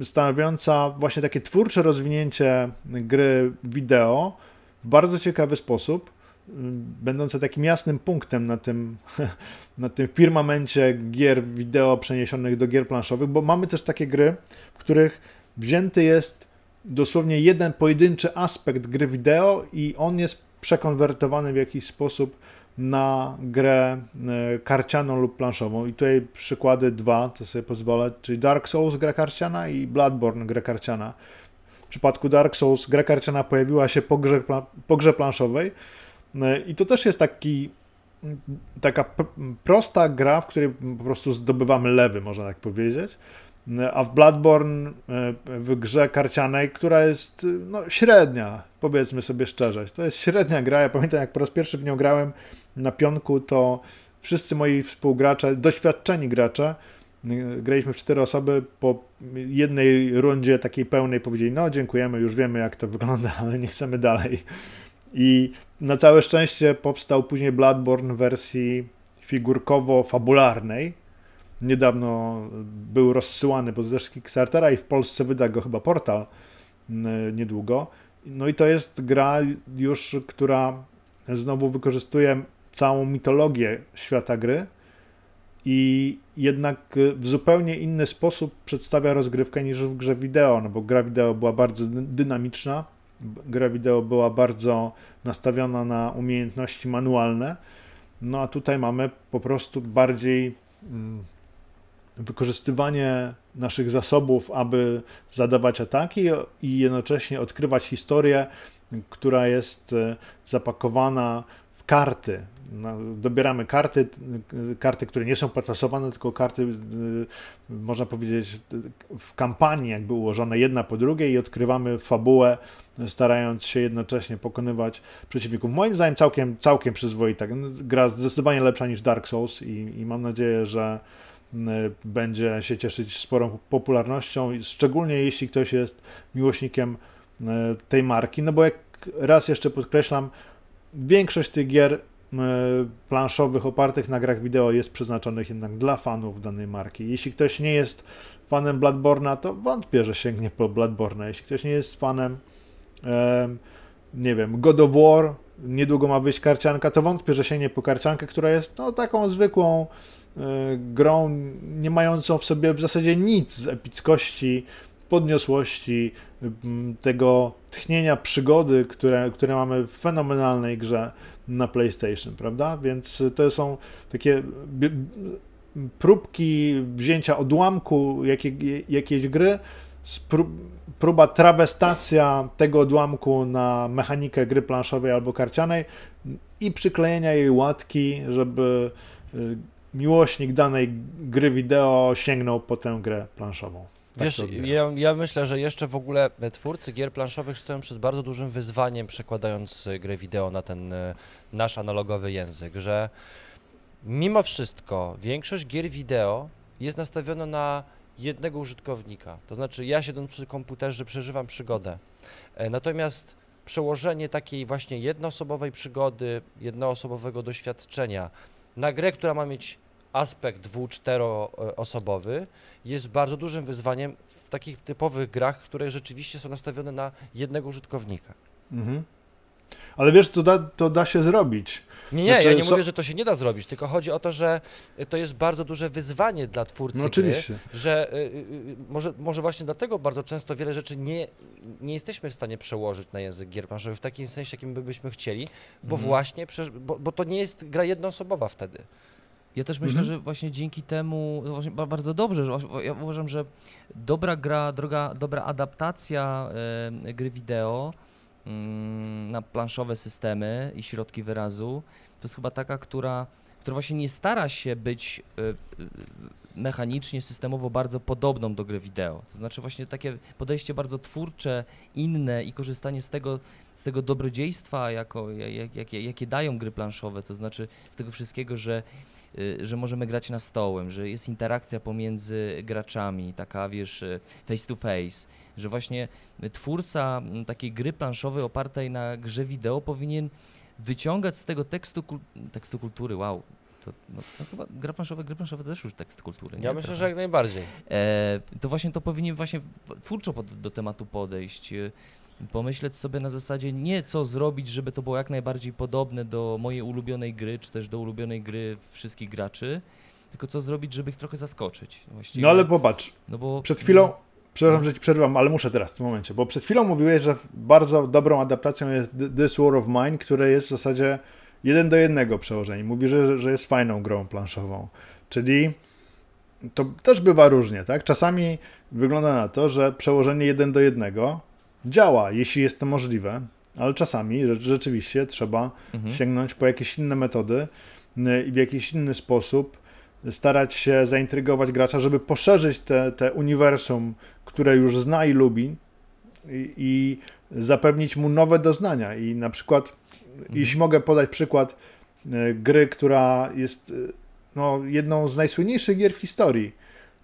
stanowiąca właśnie takie twórcze rozwinięcie gry wideo w bardzo ciekawy sposób, będące takim jasnym punktem na tym, na tym firmamencie gier wideo przeniesionych do gier planszowych, bo mamy też takie gry, w których wzięty jest dosłownie jeden pojedynczy aspekt gry wideo i on jest przekonwertowany w jakiś sposób na grę e, karcianą lub planszową. I tutaj przykłady dwa, to sobie pozwolę, czyli Dark Souls, gra karciana i Bloodborne, gra karciana. W przypadku Dark Souls gra karciana pojawiła się po grze, po grze planszowej e, i to też jest taki taka prosta gra, w której po prostu zdobywamy lewy, można tak powiedzieć. E, a w Bloodborne, w grze karcianej, która jest no, średnia, powiedzmy sobie szczerze. To jest średnia gra. Ja pamiętam, jak po raz pierwszy w nią grałem, na pionku, to wszyscy moi współgracze, doświadczeni gracze, y, graliśmy w cztery osoby, po jednej rundzie takiej pełnej powiedzieli, no dziękujemy, już wiemy jak to wygląda, ale nie chcemy dalej. I na całe szczęście powstał później Bloodborne w wersji figurkowo-fabularnej. Niedawno był rozsyłany, bo to też Kickstartera i w Polsce wyda go chyba portal y, niedługo. No i to jest gra już, która znowu wykorzystuje całą mitologię świata gry i jednak w zupełnie inny sposób przedstawia rozgrywkę niż w grze wideo, no bo gra wideo była bardzo dynamiczna, gra wideo była bardzo nastawiona na umiejętności manualne, no a tutaj mamy po prostu bardziej mm, wykorzystywanie naszych zasobów, aby zadawać ataki i jednocześnie odkrywać historię, która jest e, zapakowana w karty, no, dobieramy karty, karty, które nie są potasowane, tylko karty, y, można powiedzieć, w kampanii jakby ułożone jedna po drugiej i odkrywamy fabułę, starając się jednocześnie pokonywać przeciwników. Moim zdaniem całkiem, całkiem przyzwoita. Gra zdecydowanie lepsza niż Dark Souls i, i mam nadzieję, że y, będzie się cieszyć sporą popularnością, szczególnie jeśli ktoś jest miłośnikiem y, tej marki, no bo jak raz jeszcze podkreślam, większość tych gier planszowych opartych na grach wideo jest przeznaczonych jednak dla fanów danej marki. Jeśli ktoś nie jest fanem Bloodborne'a, to wątpię, że sięgnie po Bloodborne. Jeśli ktoś nie jest fanem e, nie wiem, God of War, niedługo ma wyjść karcianka, to wątpię, że sięgnie po karciankę, która jest no, taką zwykłą e, grą, nie mającą w sobie w zasadzie nic z epickości, podniosłości, tego tchnienia przygody, które, które mamy w fenomenalnej grze na PlayStation, prawda? Więc to są takie próbki wzięcia odłamku jakiej, jakiejś gry próba trawestacja tego odłamku na mechanikę gry planszowej albo karcianej i przyklejenia jej łatki, żeby y, miłośnik danej gry wideo sięgnął po tę grę planszową. Tak Wiesz, ja, ja, myślę, że jeszcze w ogóle twórcy gier planszowych stoją przed bardzo dużym wyzwaniem, przekładając y, grę wideo na ten y, nasz analogowy język, że mimo wszystko większość gier wideo jest nastawiona na jednego użytkownika. To znaczy, ja siedząc przy komputerze przeżywam przygodę. E, natomiast przełożenie takiej właśnie jednoosobowej przygody, jednoosobowego doświadczenia na grę, która ma mieć aspekt dwu, czteroosobowy, jest bardzo dużym wyzwaniem w takich typowych grach, które rzeczywiście są nastawione na jednego użytkownika. Mhm. Ale wiesz, to da, to da się zrobić. Nie, nie, znaczy, ja nie so... mówię, że to się nie da zrobić, tylko chodzi o to, że to jest bardzo duże wyzwanie dla twórcy no, oczywiście. Gry, że y, y, y, może, może właśnie dlatego bardzo często wiele rzeczy nie, nie jesteśmy w stanie przełożyć na język gier planszowych w takim sensie, jakim byśmy chcieli, bo mhm. właśnie, bo, bo to nie jest gra jednoosobowa wtedy. Ja też myślę, mhm. że właśnie dzięki temu właśnie bardzo dobrze, że ja uważam, że dobra gra, droga, dobra adaptacja y, gry wideo Mm, na planszowe systemy i środki wyrazu, to jest chyba taka, która, która właśnie nie stara się być y, y, mechanicznie, systemowo bardzo podobną do gry wideo. To znaczy właśnie takie podejście bardzo twórcze, inne i korzystanie z tego, z tego dobrodziejstwa, jako, jak, jakie, jakie dają gry planszowe, to znaczy z tego wszystkiego, że y, że możemy grać na stołem, że jest interakcja pomiędzy graczami, taka wiesz, face to face, że właśnie twórca takiej gry planszowej opartej na grze wideo powinien wyciągać z tego tekstu, tekstu kultury, wow, to, no, to chyba gra planszowa, gry planszowe to też już tekst kultury. Nie? Ja myślę, że jak najbardziej. E, to właśnie to powinien właśnie twórczo pod, do tematu podejść, e, pomyśleć sobie na zasadzie nie co zrobić, żeby to było jak najbardziej podobne do mojej ulubionej gry, czy też do ulubionej gry wszystkich graczy, tylko co zrobić, żeby ich trochę zaskoczyć. Właściwie. No ale popatrz, no bo, przed chwilą, no, Przepraszam, że ci przerwam, ale muszę teraz w tym momencie, bo przed chwilą mówiłeś, że bardzo dobrą adaptacją jest This War of Mine, które jest w zasadzie jeden do jednego przełożenie. Mówi, że, że jest fajną grą planszową. Czyli to też bywa różnie, tak? Czasami wygląda na to, że przełożenie jeden do jednego działa, jeśli jest to możliwe, ale czasami rzeczywiście trzeba mhm. sięgnąć po jakieś inne metody y, i w jakiś inny sposób starać się zaintrygować gracza, żeby poszerzyć te, te uniwersum, które już zna i lubi i, i zapewnić mu nowe doznania. I na przykład, mhm. jeśli mogę podać przykład e, gry, która jest e, no, jedną z najsłynniejszych gier w historii,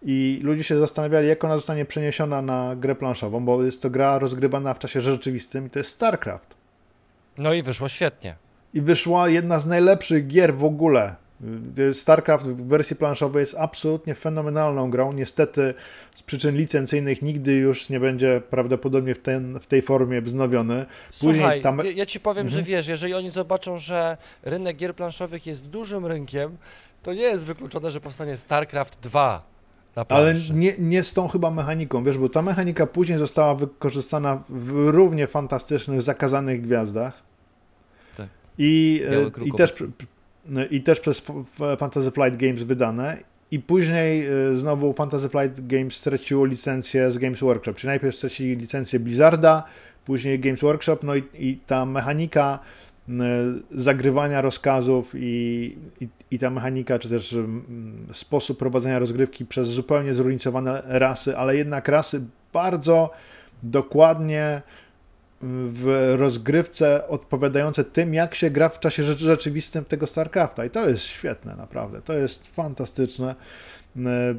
i ludzie się zastanawiali, jak ona zostanie przeniesiona na grę planszową, bo jest to gra rozgrywana w czasie rzeczywistym i to jest StarCraft. No i wyszło świetnie. I wyszła jedna z najlepszych gier w ogóle StarCraft w wersji planszowej jest absolutnie fenomenalną grą. Niestety z przyczyn licencyjnych nigdy już nie będzie prawdopodobnie w, ten, w tej formie wznowiony. Później Słuchaj, tam... ja ci powiem, mhm. że wiesz, jeżeli oni zobaczą, że rynek gier planszowych jest dużym rynkiem, to nie jest wykluczone, że powstanie StarCraft 2. Ale nie, nie z tą chyba mechaniką, wiesz, bo ta mechanika później została wykorzystana w równie fantastycznych, zakazanych gwiazdach. Tak. I, e, i też i też przez Fantasy Flight Games wydane. I później y, znowu Fantasy Flight Games straciło licencję z Games Workshop. Czyli najpierw stracili licencję Blizzarda, później Games Workshop, no i, i ta mechanika y, zagrywania rozkazów i, i, i, ta mechanika, czy też sposób prowadzenia rozgrywki przez zupełnie zróżnicowane rasy, ale jednak rasy bardzo dokładnie w rozgrywce odpowiadające tym, jak się gra w czasie rzeczywistym tego StarCrafta. I to jest świetne, naprawdę. To jest fantastyczne. E,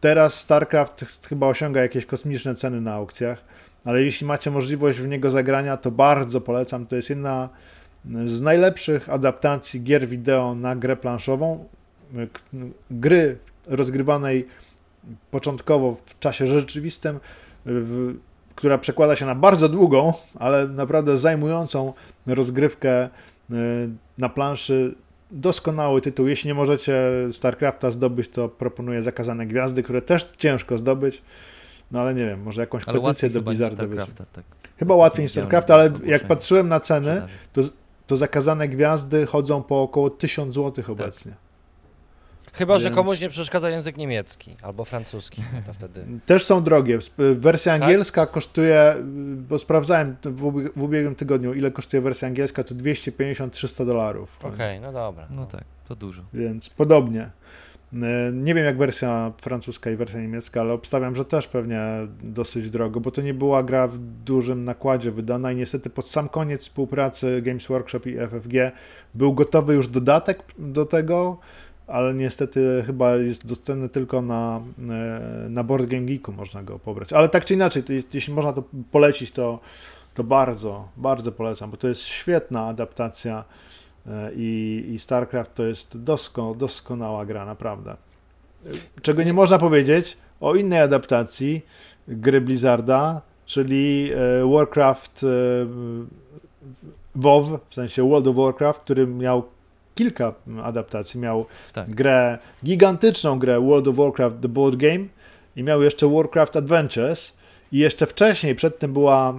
teraz StarCraft chyba osiąga jakieś kosmiczne ceny na aukcjach, ale jeśli macie możliwość w niego zagrania, to bardzo polecam. To jest jedna z najlepszych adaptacji gier wideo na grę planszową. E, gry rozgrywanej początkowo w czasie rzeczywistym która przekłada się na bardzo długą, ale naprawdę zajmującą rozgrywkę y, na planszy. Doskonały tytuł. Jeśli nie możecie StarCrafta zdobyć, to proponuję Zakazane Gwiazdy, które też ciężko zdobyć. No ale nie wiem, może jakąś ale petycję do Blizzarda tak. Chyba łatwiej niż StarCraft, ale jak patrzyłem na ceny, to, to Zakazane Gwiazdy chodzą po około 1000 zł obecnie. Chyba, Więc... że komuś nie przeszkadza język niemiecki albo francuski, to wtedy... Też są drogie. Wersja tak? angielska tak? kosztuje, bo sprawdzałem w, ubiegłym tygodniu, ile kosztuje wersja angielska, to 250-300 dolarów. Okej, okay, no dobra. No tak, to dużo. Więc podobnie. E, nie wiem jak wersja francuska i wersja niemiecka, ale obstawiam, że też pewnie dosyć drogo, bo to nie była gra w dużym nakładzie wydana i niestety pod sam koniec współpracy Games Workshop i FFG był gotowy już dodatek do tego, ale niestety chyba jest dostępny tylko na, e, na Board Game Geeku, można go pobrać. Ale tak czy inaczej, to, jeśli można to polecić, to, to bardzo, bardzo polecam, bo to jest świetna adaptacja E, i, i StarCraft to jest dosko, doskonała gra, naprawdę. Czego nie można powiedzieć o innej adaptacji gry Blizzarda, czyli e, Warcraft WoW, w sensie World of Warcraft, który miał kilka adaptacji. Miał tak. grę, gigantyczną grę World of Warcraft The Board Game i miał jeszcze Warcraft Adventures i jeszcze wcześniej, przed tym była,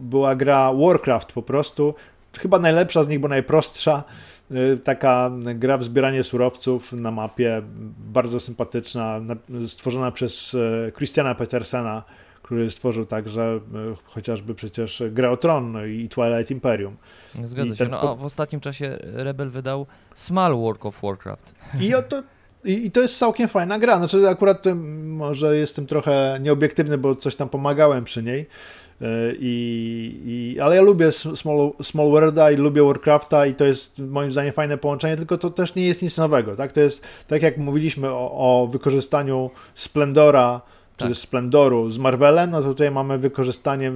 była gra Warcraft po prostu, chyba najlepsza z nich, bo najprostsza. Y, taka gra w zbieranie surowców na mapie, bardzo sympatyczna, stworzona przez y, Christiana Petersena, który stworzył także y, chociażby przecież Grę o Tron i Twilight Imperium. Zgadza I się. No, a w ostatnim czasie Rebel wydał Small Work of Warcraft. I to, i, to jest całkiem fajna gra. Znaczy akurat może jestem trochę nieobiektywny, bo coś tam pomagałem przy niej, E, I, i, ale ja lubię Small, Small Worlda i lubię Warcrafta i to jest moim zdaniem fajne połączenie, tylko to też nie jest nic nowego, tak? To jest, tak jak mówiliśmy o, o wykorzystaniu Splendora, tak. czy Splendoru z Marvelem, no to tutaj mamy wykorzystanie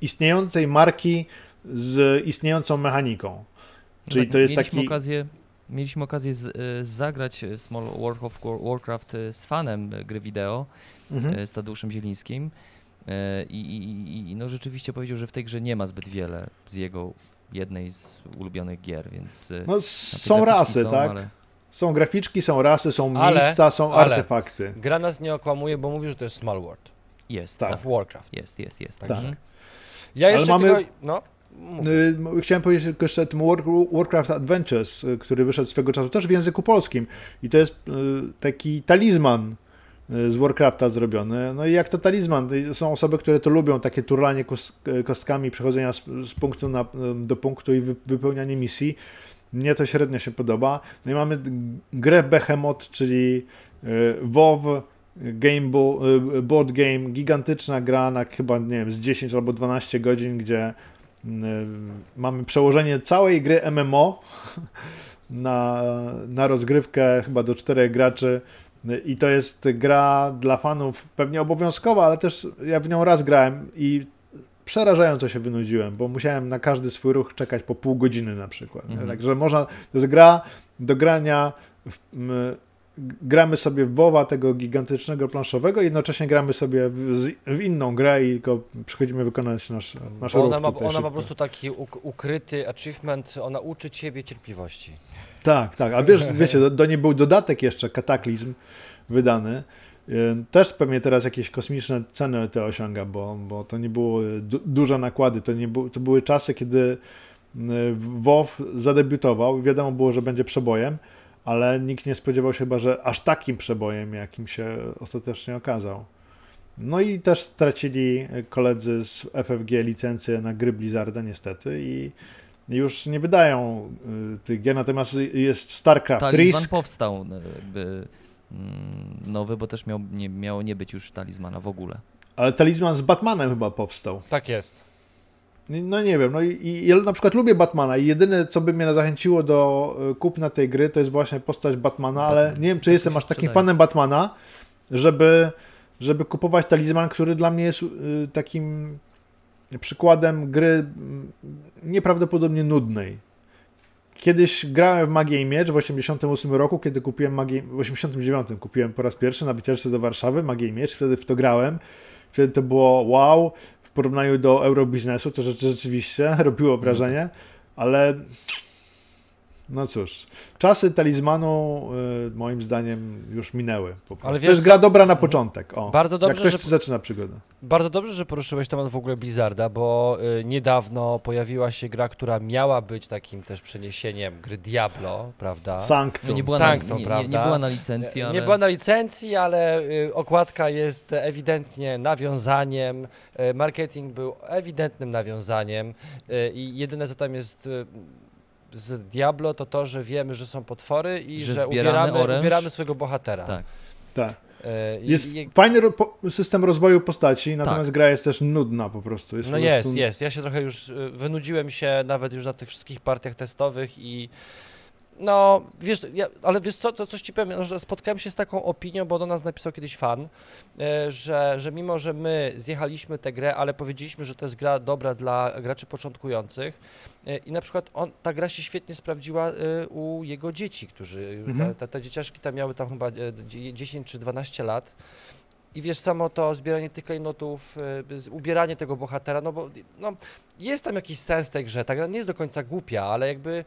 istniejącej marki z istniejącą mechaniką. No Czyli tak, to jest mieliśmy taki... Okazję, mieliśmy okazję z, e, zagrać Small World of Warcraft z fanem gry wideo, mhm. z Tadeuszem Zielińskim. E, I, i, I, no rzeczywiście powiedział, że w tej grze nie ma zbyt wiele z jego jednej z ulubionych gier, więc. E, no, są rasy, są, tak? Ale... Są graficzki, są rasy, są ale, miejsca, są ale artefakty. Gra nas nie okłamuje, bo mówi, że to jest Small World. Jest. Tak. Of Warcraft. Jest, jest, jest. Tak. Mhm. Ja jeszcze ale mamy... tylko... No. Y, chciałem powiedzieć tylko jeszcze o tym Warcraft Adventures, y, który wyszedł swego czasu też w języku polskim. I to jest y, taki talizman z Warcrafta zrobiony. No i jak to talizman, są osoby, które to lubią, takie turlanie kostkami, przechodzenia z, punktu na, do punktu i wy, wypełnianie misji. Mnie to średnio się podoba. No i mamy grę Behemoth, czyli e, WoW, game bo, e, board game, gigantyczna gra na chyba, nie wiem, z 10 albo 12 godzin, gdzie e, mamy przełożenie całej gry MMO na, na rozgrywkę chyba do czterech graczy i to jest gra dla fanów pewnie obowiązkowa, ale też ja w nią raz grałem i przerażająco się wynudziłem, bo musiałem na każdy swój ruch czekać po pół godziny na przykład. Mhm. Także można, to jest gra do grania, w, m, gramy sobie w WoWa tego gigantycznego planszowego, jednocześnie gramy sobie w, w inną grę i tylko przychodzimy wykonać nasz, nasz ruch. Ona, ma, ona ma po prostu taki ukryty achievement, ona uczy ciebie cierpliwości. Tak, tak. A wiesz, wiecie, do, do niej był dodatek jeszcze, kataklizm wydany. Y, też pewnie teraz jakieś kosmiczne ceny to osiąga, bo, bo to nie było du duże nakłady. To, nie bu to były czasy, kiedy y, WoW zadebiutował. Wiadomo było, że będzie przebojem, ale nikt nie spodziewał się chyba, że aż takim przebojem, jakim się ostatecznie okazał. No i też stracili koledzy z FFG licencję na gry Blizzarda niestety i już nie wydają y, tych gier, natomiast jest StarCraft Talizman Risk. powstał jakby nowy, bo też miał, nie, miało nie być już talizmana w ogóle. Ale talizman z Batmanem chyba powstał. Tak jest. No nie wiem, no i, i ja na przykład lubię Batmana i jedyne, co by mnie zachęciło do y, kupna tej gry, to jest właśnie postać Batmana, ale nie wiem, czy jestem aż takim fanem Batmana, żeby, żeby kupować talizman, który dla mnie jest y, takim przykładem gry mm, nieprawdopodobnie nudnej. Kiedyś grałem w Magię i Miecz w 88 roku, kiedy kupiłem Magię, w 89 kupiłem po raz pierwszy na wycieczce do Warszawy Magię i Miecz, wtedy w to grałem. Wtedy to było wow, w porównaniu do Eurobiznesu to rzeczywiście robiło wrażenie, ale No cóż, czasy talizmanu y, moim zdaniem już minęły. Ale wiesz, to jest gra dobra na początek. O, bardzo dobrze, jak ktoś że, zaczyna przygodę. Bardzo dobrze, że poruszyłeś temat w ogóle Blizzarda, bo y, niedawno pojawiła się gra, która miała być takim też przeniesieniem gry Diablo, prawda? Sanctum. No nie, była Sanctum, na, nie, prawda? Nie, nie, była na licencji, ale... Nie była na licencji, ale y, okładka jest ewidentnie nawiązaniem, y, marketing był ewidentnym nawiązaniem y, i jedyne co tam jest y, z Diablo to to, że wiemy, że są potwory i że, że ubieramy, ubieramy swojego bohatera. Tak. Tak. E, jest I, fajny system rozwoju postaci, natomiast tak. gra jest też nudna po prostu. Jest no po jest, prostu... jest. Ja się trochę już y, wynudziłem się nawet już na tych wszystkich partiach testowych i no, wiesz, ja, ale wiesz co, to coś ci powiem, że spotkałem się z taką opinią, bo do nas napisał kiedyś fan, e, że, że mimo, że my zjechaliśmy tę grę, ale powiedzieliśmy, że to jest gra dobra dla graczy początkujących e, i na przykład on, ta gra się świetnie sprawdziła e, u jego dzieci, którzy, mhm. te, te dzieciaszki tam miały tam chyba 10 czy 12 lat, i wiesz, samo to zbieranie tych klejnotów, ubieranie tego bohatera, no bo no, jest tam jakiś sens tej grze. Ta gra nie jest do końca głupia, ale jakby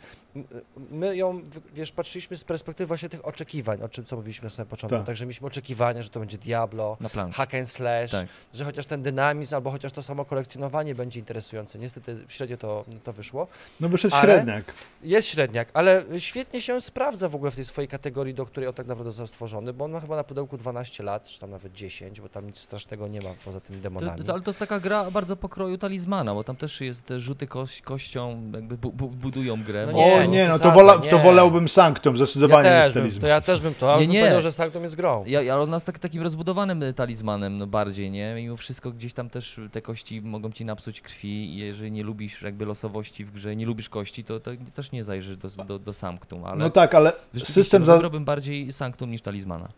my ją, wiesz, patrzyliśmy z perspektywy właśnie tych oczekiwań, o czym co mówiliśmy na samym początku. Tak. Także mieliśmy oczekiwania, że to będzie Diablo, hack and slash, tak. że chociaż ten dynamizm albo chociaż to samo kolekcjonowanie będzie interesujące. Niestety średnio to, to wyszło. No wyszedł średniak. Jest średniak, ale świetnie się sprawdza w ogóle w tej swojej kategorii, do której on tak naprawdę został stworzony, bo on ma chyba na pudełku 12 lat, czy tam nawet 10, bo tam nic strasznego nie ma poza tymi demonami. To, to, ale to jest taka gra bardzo pokroju talizmana, bo tam też jest te rzuty koś, kością, jakby bu, bu, budują grę. No nie, o nie, no to, wola, to wolałbym Sanctum zdecydowanie ja też bym, To ja też bym to, nie, nie. powiedział, że Sanctum jest grą. Ja, ja od nas tak, takim rozbudowanym talizmanem no bardziej, nie? Mimo wszystko gdzieś tam też te kości mogą ci napsuć krwi i jeżeli nie lubisz jakby losowości w grze, nie lubisz kości, to, to też nie zajrzysz do, do, do Sanctum. Ale no tak, ale system... Za... bardziej Sanctum niż talizmana.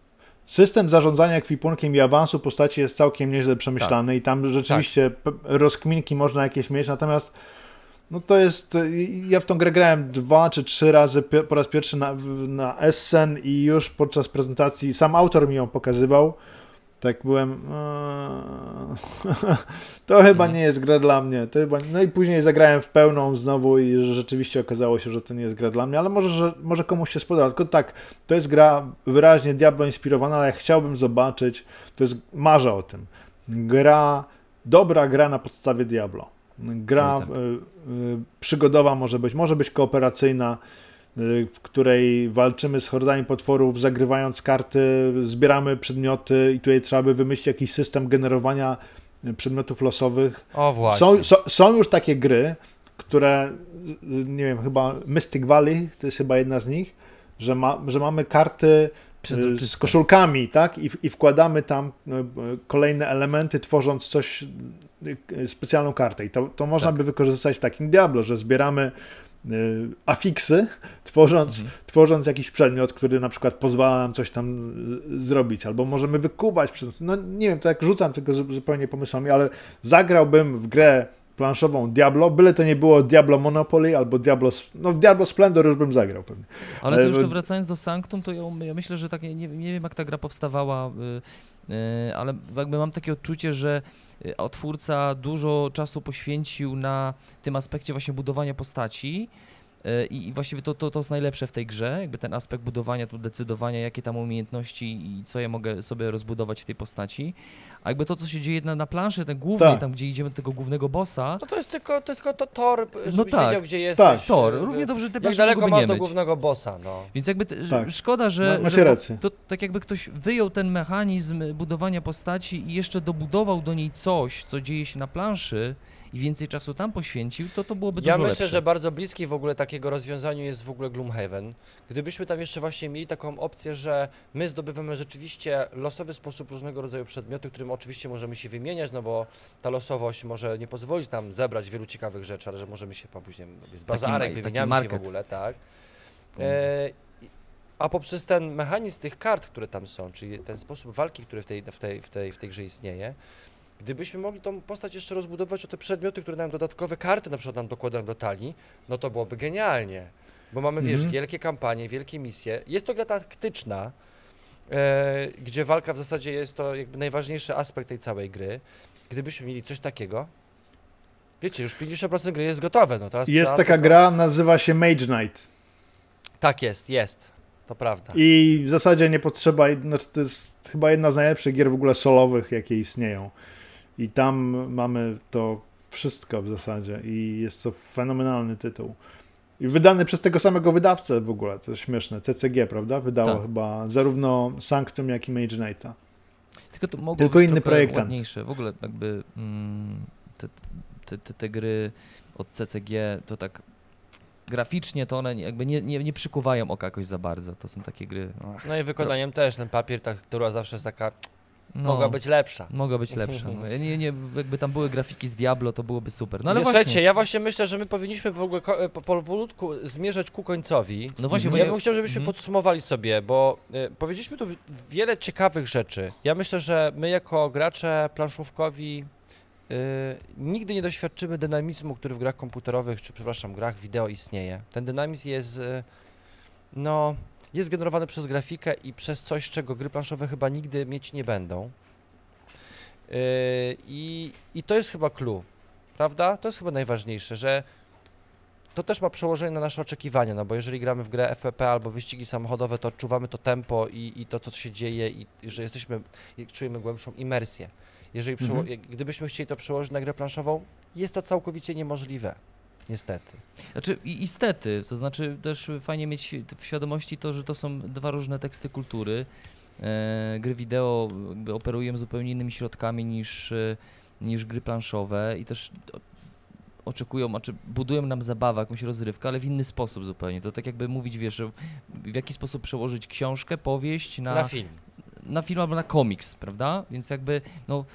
System zarządzania ekwipunkiem i awansu postaci jest całkiem nieźle przemyślany tak. i tam rzeczywiście tak. rozkminki można jakieś mieć, natomiast no to jest, ja w tą grę grałem dwa czy trzy razy po raz pierwszy na, na Essen i już podczas prezentacji sam autor mi ją pokazywał. Tak byłem, to chyba mhm. nie jest gra dla mnie. To chyba, no i później zagrałem w pełną znowu i rzeczywiście okazało się, że to nie jest gra dla mnie, ale może, że, może komuś się spodoba. Tylko tak, to jest gra wyraźnie Diablo inspirowana, ale chciałbym zobaczyć, to jest, marzę o tym, gra, dobra gra na podstawie Diablo. Gra no tak. y, y, przygodowa może być, może być kooperacyjna, w której walczymy z hordami potworów, zagrywając karty, zbieramy przedmioty i tutaj trzeba by wymyślić jakiś system generowania przedmiotów losowych. O właśnie. Są, są, są już takie gry, które, nie wiem, chyba Mystic Valley, to jest chyba jedna z nich, że, ma, że mamy karty z koszulkami, tak? I, I wkładamy tam kolejne elementy, tworząc coś Y, specjalną kartę. I to, to można tak. by wykorzystać w takim Diablo, że zbieramy y, afiksy, tworząc, mhm. tworząc jakiś przedmiot, który na przykład pozwala nam coś tam y, zrobić, albo możemy wykubać. No nie wiem, to jak rzucam tylko zupełnie pomysłami, ale zagrałbym w grę planszową Diablo, byle to nie było Diablo Monopoly albo Diablo, no Diablo Splendor już bym zagrał pewnie. Ale to jeszcze wracając do Sanctum, to ja, ja myślę, że tak, nie, nie wiem jak ta gra powstawała, yy, yy, ale jakby mam takie odczucie, że twórca dużo czasu poświęcił na tym aspekcie właśnie budowania postaci. E, I właściwie to, to, to jest najlepsze w tej grze, jakby ten aspekt budowania, tu decydowania, jakie tam umiejętności i co ja mogę sobie rozbudować w tej postaci. A jakby to, co się dzieje na, na planszy, ten główny, tak. tam gdzie idziemy do tego głównego bossa. No to jest tylko to, jest tylko to tor, żebyś no tak. wiedział, gdzie jest. Tak, tor. Równie dobrze te Jak daleko masz do głównego bossa, no. Więc jakby te, tak. szkoda, że, Ma, że rację. To, tak jakby ktoś wyjął ten mechanizm budowania postaci i jeszcze dobudował do niej coś, co dzieje się na planszy i więcej czasu tam poświęcił, to to byłoby ja dużo myślę, lepsze. że bardzo bliski w ogóle takiego rozwiązaniu jest w ogóle Gloomhaven. Gdybyśmy tam jeszcze właśnie mieli taką opcję, że my zdobywamy rzeczywiście losowy sposób różnego rodzaju przedmioty, którym oczywiście możemy się wymieniać, no bo ta losowość może nie pozwolić nam zebrać wielu ciekawych rzeczy, ale że możemy się później z bazarek, taki, wymieniamy taki się w ogóle, tak. E, a poprzez ten mechanizm tych kart, które tam są, czyli ten sposób walki, który w tej, w tej, w tej, w tej grze istnieje, Gdybyśmy mogli tą postać jeszcze rozbudować o te przedmioty, które nam dodatkowe karty na przykład nam dokładają do talii, no to byłoby genialnie. Bo mamy, wiesz, mhm. wielkie kampanie, wielkie misje. Jest to gra taktyczna, e, gdzie walka w zasadzie jest to jakby najważniejszy aspekt tej całej gry. Gdybyśmy mieli coś takiego, wiecie, już 50% gry jest gotowe. No teraz jest taka tylko... gra, nazywa się Mage Knight. Tak jest, jest. To prawda. I w zasadzie nie potrzeba, to jest chyba jedna z najlepszych gier w ogóle solowych, jakie istnieją. I tam mamy to wszystko w zasadzie i jest to fenomenalny tytuł. I wydany przez tego samego wydawcę w ogóle, to jest śmieszne. CCG, prawda? Wydało tak. chyba zarówno Sanctum, jak i Mage Knighta. Tylko to mogło Tylko być inny projektant. ładniejsze. W ogóle jakby mm, te, te, te, te gry od CCG to tak graficznie to one jakby nie, nie, nie przykuwają oka jakoś za bardzo. To są takie gry. No i wykonaniem też ten papier, ta, która zawsze jest taka no, mogła być lepsza. Mogła być lepsza. No, nie, nie, jakby tam były grafiki z Diablo, to byłoby super. No ale właśnie. Słuchajcie, ja właśnie myślę, że my powinniśmy w ogóle e, po, powolutku zmierzać ku końcowi. No właśnie, bo ja bym chciał, żebyśmy mhm. podsumowali sobie, bo y, powiedzieliśmy tu wiele ciekawych rzeczy. Ja myślę, że my jako gracze planszówkowi y, nigdy nie doświadczymy dynamizmu, który w grach komputerowych, czy przepraszam, grach wideo istnieje. Ten dynamizm jest, no, jest generowany przez grafikę i przez coś, czego gry planszowe chyba nigdy mieć nie będą. Yy, I, I to jest chyba clue, prawda? To jest chyba najważniejsze, że to też ma przełożenie na nasze oczekiwania, no bo jeżeli gramy w grę FPP albo wyścigi samochodowe, to odczuwamy to tempo i, i to, co się dzieje i, i że jesteśmy, czujemy głębszą imersję. Jeżeli mhm. gdybyśmy chcieli to przełożyć na grę planszową, jest to całkowicie niemożliwe. Niestety. Znaczy, i, istety, to znaczy też fajnie mieć w świadomości to, że to są dwa różne teksty kultury. E, gry wideo operują zupełnie innymi środkami niż, e, niż gry planszowe i też oczekują, znaczy budują nam zabawę, jakąś rozrywkę, ale w inny sposób zupełnie. To tak jakby mówić, wiesz, w jaki sposób przełożyć książkę, powieść na, na film. Na film albo na komiks, prawda? Więc jakby, no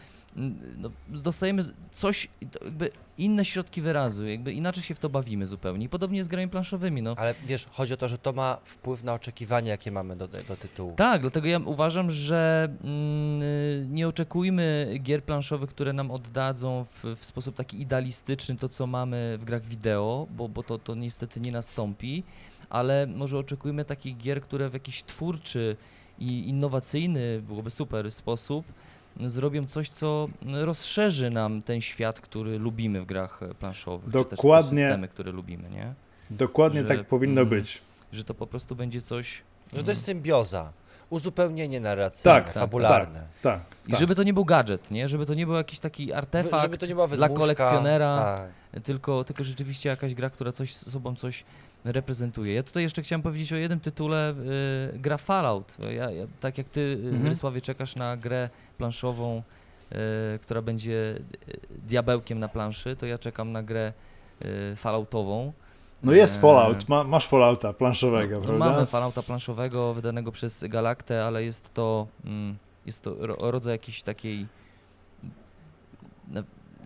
no, dostajemy coś, jakby inne środki wyrazu, jakby inaczej się w to bawimy zupełnie. I podobnie z grami planszowymi. No. Ale wiesz, chodzi o to, że to ma wpływ na oczekiwania, jakie mamy do, do tytułu. Tak, dlatego ja uważam, że mm, nie oczekujmy gier planszowych, które nam oddadzą w, w, sposób taki idealistyczny to, co mamy w grach wideo, bo, bo to, to niestety nie nastąpi, ale może oczekujmy takich gier, które w jakiś twórczy i innowacyjny, byłoby super sposób, zrobią coś, co rozszerzy nam ten świat, który lubimy w grach planszowych, Dokładnie. czy też systemy, które lubimy, nie? Dokładnie że, tak powinno mm, być. Że to po prostu będzie coś... Że to jest symbioza, uzupełnienie narracyjne, tak, fabularne. Tak, tak, I tak. żeby to nie był gadżet, nie? Żeby to nie był jakiś taki artefakt żeby to nie była dla kolekcjonera, tak. tylko, tylko rzeczywiście jakaś gra, która coś z sobą coś reprezentuje. Ja tutaj jeszcze chciałem powiedzieć o jednym tytule, y, gra Fallout. Ja, ja, tak jak ty, y, mhm. Czekasz na grę planszową, y, która będzie y, diabełkiem na planszy, to ja czekam na grę y, Falloutową. No jest e, Fallout, Ma, masz Fallouta planszowego, no, prawda? Mamy Fallouta planszowego wydanego przez Galaktę, ale jest to, mm, jest to rodzaj jakiejś takiej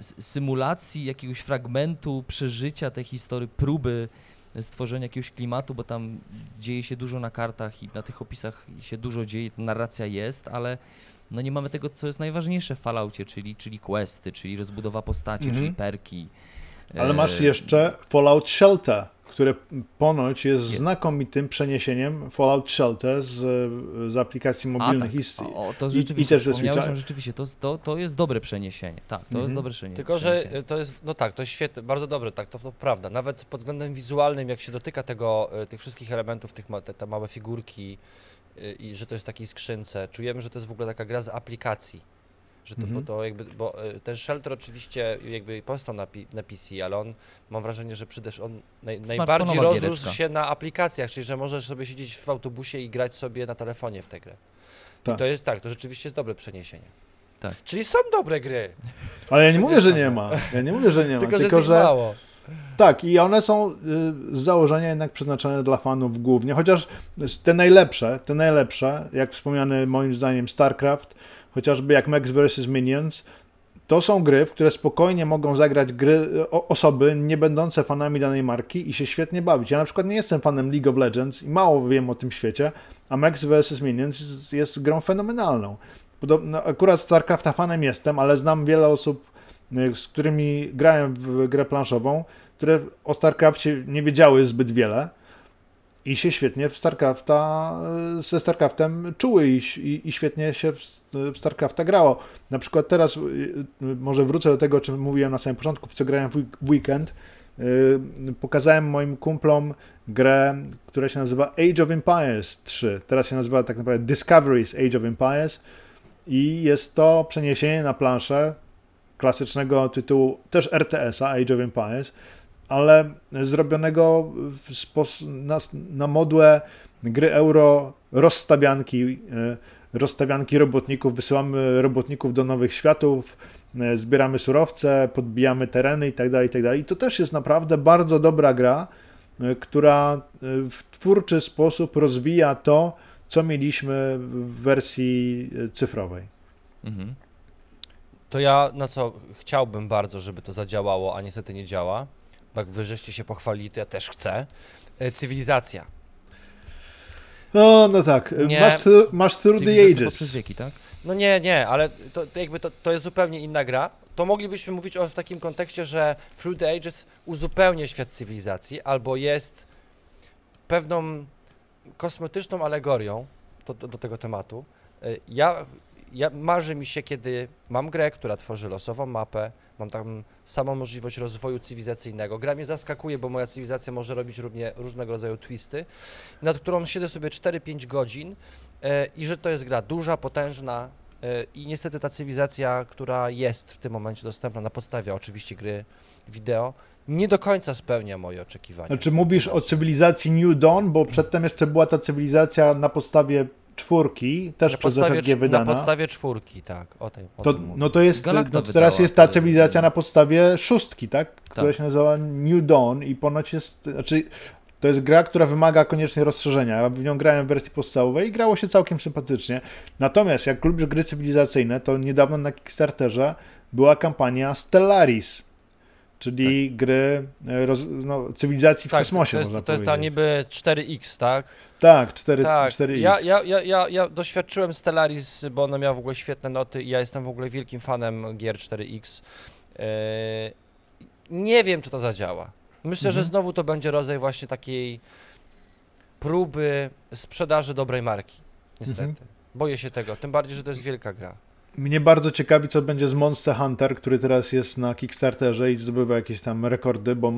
symulacji jakiegoś fragmentu przeżycia tej historii, próby stworzenia jakiegoś klimatu, bo tam dzieje się dużo na kartach i na tych opisach się dużo dzieje, narracja jest, ale no nie mamy tego, co jest najważniejsze w Falloutie, czyli, czyli questy, czyli rozbudowa postaci, mhm. czyli perki. Ale masz e, jeszcze Fallout Shelter, które ponoć jest, jest, znakomitym przeniesieniem Fallout Shelter z, z aplikacji mobilnych A, tak. i, o, to rzeczywiście, i, i też ze rzeczywiście, to, to, to jest dobre przeniesienie, tak, to mhm. jest dobre przeniesienie. Tylko, że to jest, no tak, to jest świetne, bardzo dobre, tak, to, to prawda, nawet pod względem wizualnym, jak się dotyka tego, e, tych wszystkich elementów, tych, te, te małe figurki, i że to jest w takiej skrzynce. Czujemy, że to jest w ogóle taka gra z aplikacji. Że to, mhm. bo to jakby, bo e, ten shelter oczywiście jakby powstał na, na PC, ale on, mam wrażenie, że przecież on naj, najbardziej rozrósł się na aplikacjach, czyli że możesz sobie siedzieć w autobusie i grać sobie na telefonie w tę grę. Tak. I to jest tak, to rzeczywiście jest dobre przeniesienie. Tak. Czyli są dobre gry. Ale ja nie mówię, że nie ma. Ja nie mówię, że nie ma. tylko, tylko że, że mało. Tak, i one są y, z założenia jednak przeznaczone dla fanów głównie, chociaż te najlepsze, te najlepsze, jak wspomniany moim zdaniem StarCraft, chociażby jak Max vs. Minions, to są gry, w które spokojnie mogą zagrać gry osoby nie będące fanami danej marki i się świetnie bawić. Ja na przykład nie jestem fanem League of Legends i mało wiem o tym świecie, a Max vs. Minions jest, jest grą fenomenalną. Podobno, akurat StarCrafta fanem jestem, ale znam wiele osób, y, z którymi grałem w grę planszową, które o StarCraftie nie wiedziały zbyt wiele i się świetnie w StarCrafta, ze StarCraftem czuły i, i, i, świetnie się w, w StarCrafta grało. Na przykład teraz, y, y, może wrócę do tego, o czym mówiłem na samym początku, w co grałem w, w weekend, pokazałem moim kumplom grę, która się nazywa Age of Empires 3. Teraz się nazywa tak naprawdę Discoveries Age of Empires i jest to przeniesienie na planszę klasycznego tytułu, też RTS-a Age of Empires, ale zrobionego na, na modłę gry euro rozstawianki, e, rozstawianki robotników, wysyłamy robotników do nowych światów, e, zbieramy surowce, podbijamy tereny itd., tak itd. Tak I to też jest naprawdę bardzo dobra gra, e, która w twórczy sposób rozwija to, co mieliśmy w wersji cyfrowej. Mhm. To ja na co chciałbym bardzo, żeby to zadziałało, a niestety nie działa, jak wy żeście się pochwalili, to ja też chcę. Cywilizacja. No, no tak. Nie. Masz, masz Through the Ages. Przez wieki, tak? No nie, nie, ale to, to jakby to, to jest zupełnie inna gra. To moglibyśmy mówić o w takim kontekście, że Through the Ages uzupełnia świat cywilizacji, albo jest pewną kosmetyczną alegorią do, do, do tego tematu. Y, ja, ja marzy mi się, kiedy mam grę, która tworzy losową mapę, mam tam samą możliwość rozwoju cywilizacyjnego. Gra mnie zaskakuje, bo moja cywilizacja może robić równie, różnego rodzaju twisty, nad którą siedzę sobie 4-5 godzin e, i że to jest gra duża, potężna e, i niestety ta cywilizacja, która jest w tym momencie dostępna na podstawie oczywiście gry wideo, nie do końca spełnia moje oczekiwania. Znaczy mówisz o cywilizacji New Dawn, bo przedtem jeszcze była ta cywilizacja na podstawie czwórki, też na przez FFG wydana. Na podstawie czwórki, tak. O tej, o to, no to jest, no teraz jest ta cywilizacja na podstawie szóstki, tak? Która tak. się nazywa New Dawn i ponoć jest, znaczy to jest gra, która wymaga koniecznie rozszerzenia. Ja w nią grałem w wersji podstawowej i grało się całkiem sympatycznie. Natomiast jak lubisz gry cywilizacyjne, to niedawno na Kickstarterze była kampania Stellaris, czyli tak. gry e, roz, no, cywilizacji w tak, kosmosie, to jest, można to jest ta niby 4X, tak? Tak, 4, tak. 4X. Ja, ja, ja, ja, doświadczyłem Stellaris, bo ona miała w ogóle świetne noty i ja jestem w ogóle wielkim fanem gier 4X. Yy, e, nie wiem, czy to zadziała. Myślę, mhm. że znowu to będzie rodzaj właśnie takiej próby sprzedaży dobrej marki. Niestety. Mhm. Boję się tego, tym bardziej, że to jest wielka gra. Mnie bardzo ciekawi, co będzie z Monster Hunter, który teraz jest na Kickstarterze i zdobywa jakieś tam rekordy, bo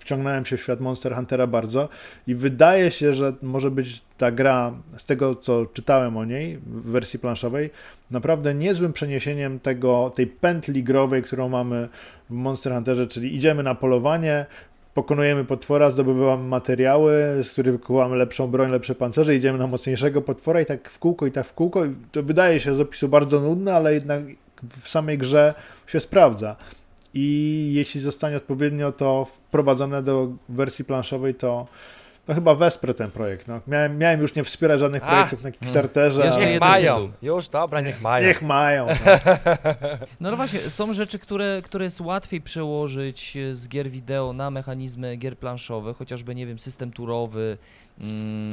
wciągnąłem się w świat Monster Huntera bardzo i wydaje się, że może być ta gra, z tego co czytałem o niej w wersji planszowej, naprawdę niezłym przeniesieniem tego, tej pętli growej, którą mamy w Monster Hunterze, czyli idziemy na polowanie, pokonujemy potwora, zdobywamy materiały, z których wykuwamy lepszą broń, lepsze pancerze, idziemy na mocniejszego potwora i tak w kółko, i tak w kółko. To wydaje się z opisu bardzo nudne, ale jednak w samej grze się sprawdza. I jeśli zostanie odpowiednio to wprowadzone do wersji planszowej, to no chyba wesprę ten projekt. No. Miałem, miałem już nie wspierać żadnych projektów na Kickstarterze. Jeszcze. Niech mają. Już, dobra, niech mają. Niech mają. No. no właśnie, są rzeczy, które, które jest łatwiej przełożyć z gier wideo na mechanizmy gier planszowych, chociażby, nie wiem, system turowy, mm,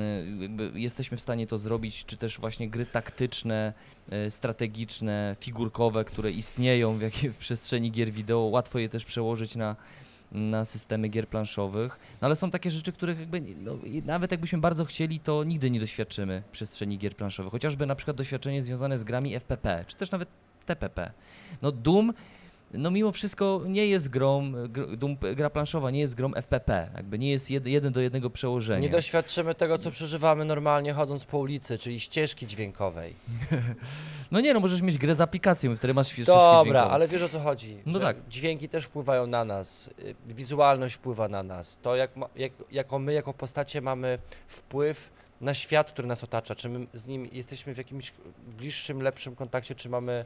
jesteśmy w stanie to zrobić, czy też właśnie gry taktyczne, e, strategiczne, figurkowe, które istnieją w, jakiej, w przestrzeni gier wideo, łatwo je też przełożyć na na systemy gier planszowych, no ale są takie rzeczy, których jakby, no, nawet jakbyśmy bardzo chcieli, to nigdy nie doświadczymy przestrzeni gier planszowych. Chociażby na przykład doświadczenie związane z grami FPP, czy też nawet TPP. No Doom no mimo wszystko nie jest grą, gra planszowa nie jest grą FPP, jakby nie jest jed, jeden do jednego przełożenia. Nie doświadczymy tego, co przeżywamy normalnie chodząc po ulicy, czyli ścieżki dźwiękowej. no nie, no możesz mieć grę z aplikacją, w której masz ścieżkę Dobra, ale wiesz o co chodzi. No tak. Dźwięki też wpływają na nas, y, wizualność wpływa na nas. To jak, jak, jako my, jako postacie mamy wpływ na świat, który nas otacza, czy my z nim jesteśmy w jakimś bliższym, lepszym kontakcie, czy mamy,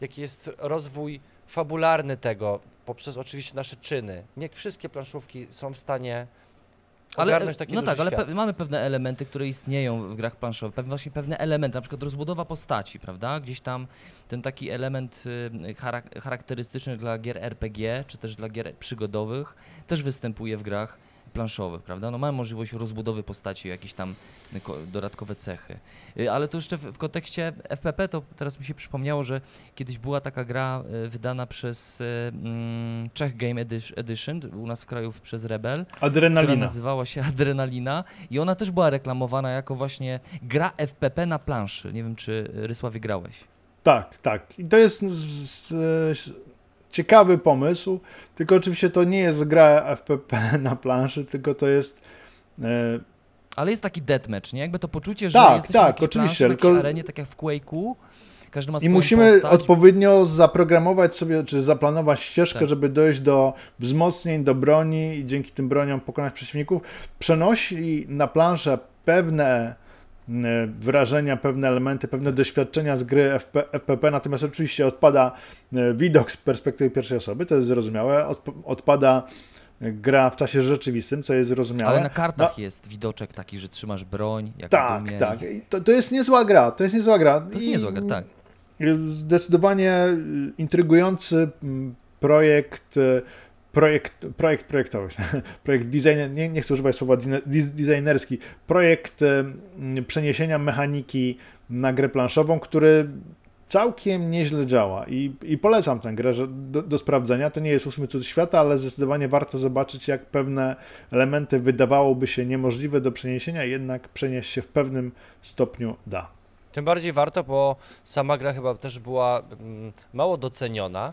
jaki jest rozwój fabularny tego, poprzez oczywiście nasze czyny. Nie wszystkie planszówki są w stanie ale, taki No tak, ale pe mamy pewne elementy, które istnieją w grach planszowych, pewne, właśnie pewne elementy, na przykład rozbudowa postaci, prawda? Gdzieś tam ten taki element y, charakterystyczny dla gier RPG, czy też dla gier przygodowych też występuje w grach planszowych, prawda? No mamy możliwość rozbudowy postaci, jakieś tam dodatkowe cechy. Y, ale to jeszcze w, kontekście FPP, to teraz mi się przypomniało, że kiedyś była taka gra y, wydana przez y, mm, Czech Game Edition, u nas w kraju przez Rebel. Adrenalina. Nazywała się Adrenalina i ona też była reklamowana jako właśnie gra FPP na planszy. Nie wiem, czy Rysławie grałeś. Tak, tak. I to jest z, z, ciekawy pomysł, tylko oczywiście to nie jest gra FPP na planszy, tylko to jest... E... Ale jest taki deathmatch, nie? Jakby to poczucie, że tak, jesteś tak, na oczywiście, planszy, tylko... arenie, tak jak w Quake'u, I musimy postać. odpowiednio zaprogramować sobie, czy zaplanować ścieżkę, tak. żeby dojść do wzmocnień, do broni i dzięki tym broniom pokonać przeciwników. Przenosi na planszę pewne wrażenia, pewne elementy, pewne doświadczenia z gry FP, FPP, natomiast oczywiście odpada e, widok z perspektywy pierwszej osoby, to jest zrozumiałe, odpada gra w czasie rzeczywistym, co jest zrozumiałe. Ale na kartach no. jest widoczek taki, że trzymasz broń, jak Tak, dumie. tak. To, to jest niezła gra, to jest niezła gra. To jest niezła gra, tak. Zdecydowanie intrygujący projekt projekt, projekt projektowy, projekt designer, nie, nie chcę używać słowa designerski, projekt przeniesienia mechaniki na grę planszową, który całkiem nieźle działa i, i polecam tę grę do, do, sprawdzenia. To nie jest ósmy cud świata, ale zdecydowanie warto zobaczyć, jak pewne elementy wydawałoby się niemożliwe do przeniesienia, jednak przenieść się w pewnym stopniu da. Tym bardziej warto, bo sama gra chyba też była mm, mało doceniona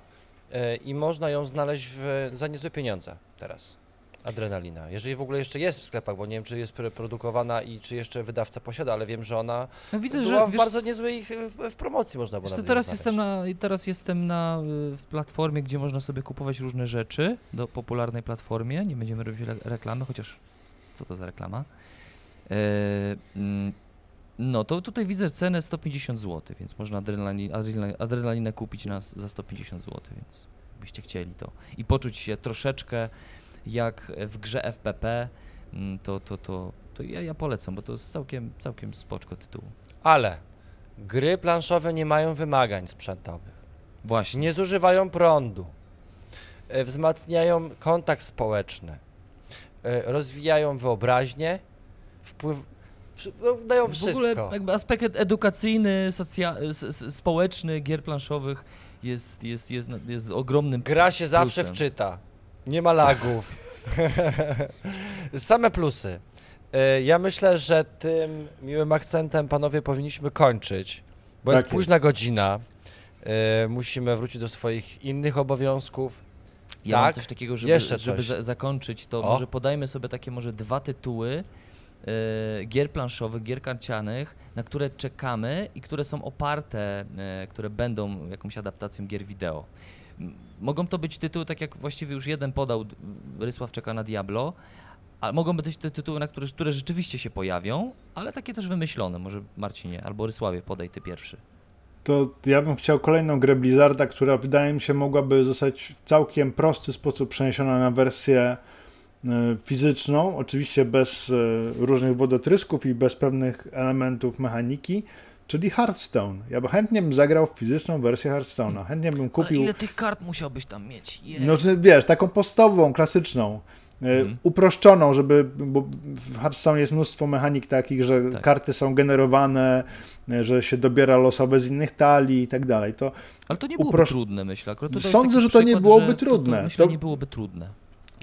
i można ją znaleźć w, za niezłe pieniądze teraz. Adrenalina. Jeżeli w ogóle jeszcze jest w sklepach, bo nie wiem, czy jest produkowana i czy jeszcze wydawca posiada, ale wiem, że ona no widzę, była że, w wiesz, bardzo niezłej w, w, promocji można było teraz jestem na Teraz jestem na platformie, gdzie można sobie kupować różne rzeczy, do popularnej platformie, nie będziemy robić reklamy, chociaż co to za reklama. Yy, yy, no to tutaj widzę cenę 150 zł, więc można adrenalin, adrenalinę kupić na, za 150 zł, więc byście chcieli to. I poczuć się troszeczkę jak w grze FPP, mm, to, to, to, to ja, ja polecam, bo to jest całkiem, całkiem spoczko tytuł. Ale gry planszowe nie mają wymagań sprzętowych. Właśnie. Nie zużywają prądu. E, wzmacniają kontakt społeczny. E, rozwijają wyobraźnię. Wpływ, dają wszystko. W ogóle jakby aspekt edukacyjny, społeczny gier planszowych jest, jest, jest, jest ogromnym Gra się plusem. zawsze wczyta. Nie ma lagów. Same plusy. E, ja myślę, że tym miłym akcentem, panowie, powinniśmy kończyć, bo tak jest późna godzina. E, musimy wrócić do swoich innych obowiązków. Ja tak? mam coś takiego, żeby, żeby zakończyć, to o. może podajmy sobie takie może dwa tytuły, gier planszowych, gier karcianych, na które czekamy i które są oparte, y, które będą jakąś adaptacją gier wideo. Mogą to być tytuły, tak jak właściwie już jeden podał, Rysław czeka na Diablo, a mogą być te tytuły, na które, które rzeczywiście się pojawią, ale takie też wymyślone. Może Marcinie albo Rysławie podaj ty pierwszy. To ja bym chciał kolejną grę Blizzarda, która wydaje mi się mogłaby zostać w całkiem prosty sposób przeniesiona na wersję fizyczną, oczywiście bez e, różnych wodotrysków i bez pewnych elementów mechaniki, czyli Hearthstone. Ja bym chętnie bym zagrał w fizyczną wersję Hearthstone'a. Chętnie bym kupił... Ale ile tych kart musiałbyś tam mieć? Yeah. No, wiesz, taką podstawową, klasyczną. Mm. Uproszczoną, żeby, bo w Hearthstone jest mnóstwo mechanik takich, że tak. karty są generowane, że się dobiera losowe z innych talii i tak dalej. To Ale to nie byłoby trudne, myślę. Sądzę, że to nie byłoby trudne. To, to, myślę, to nie byłoby trudne.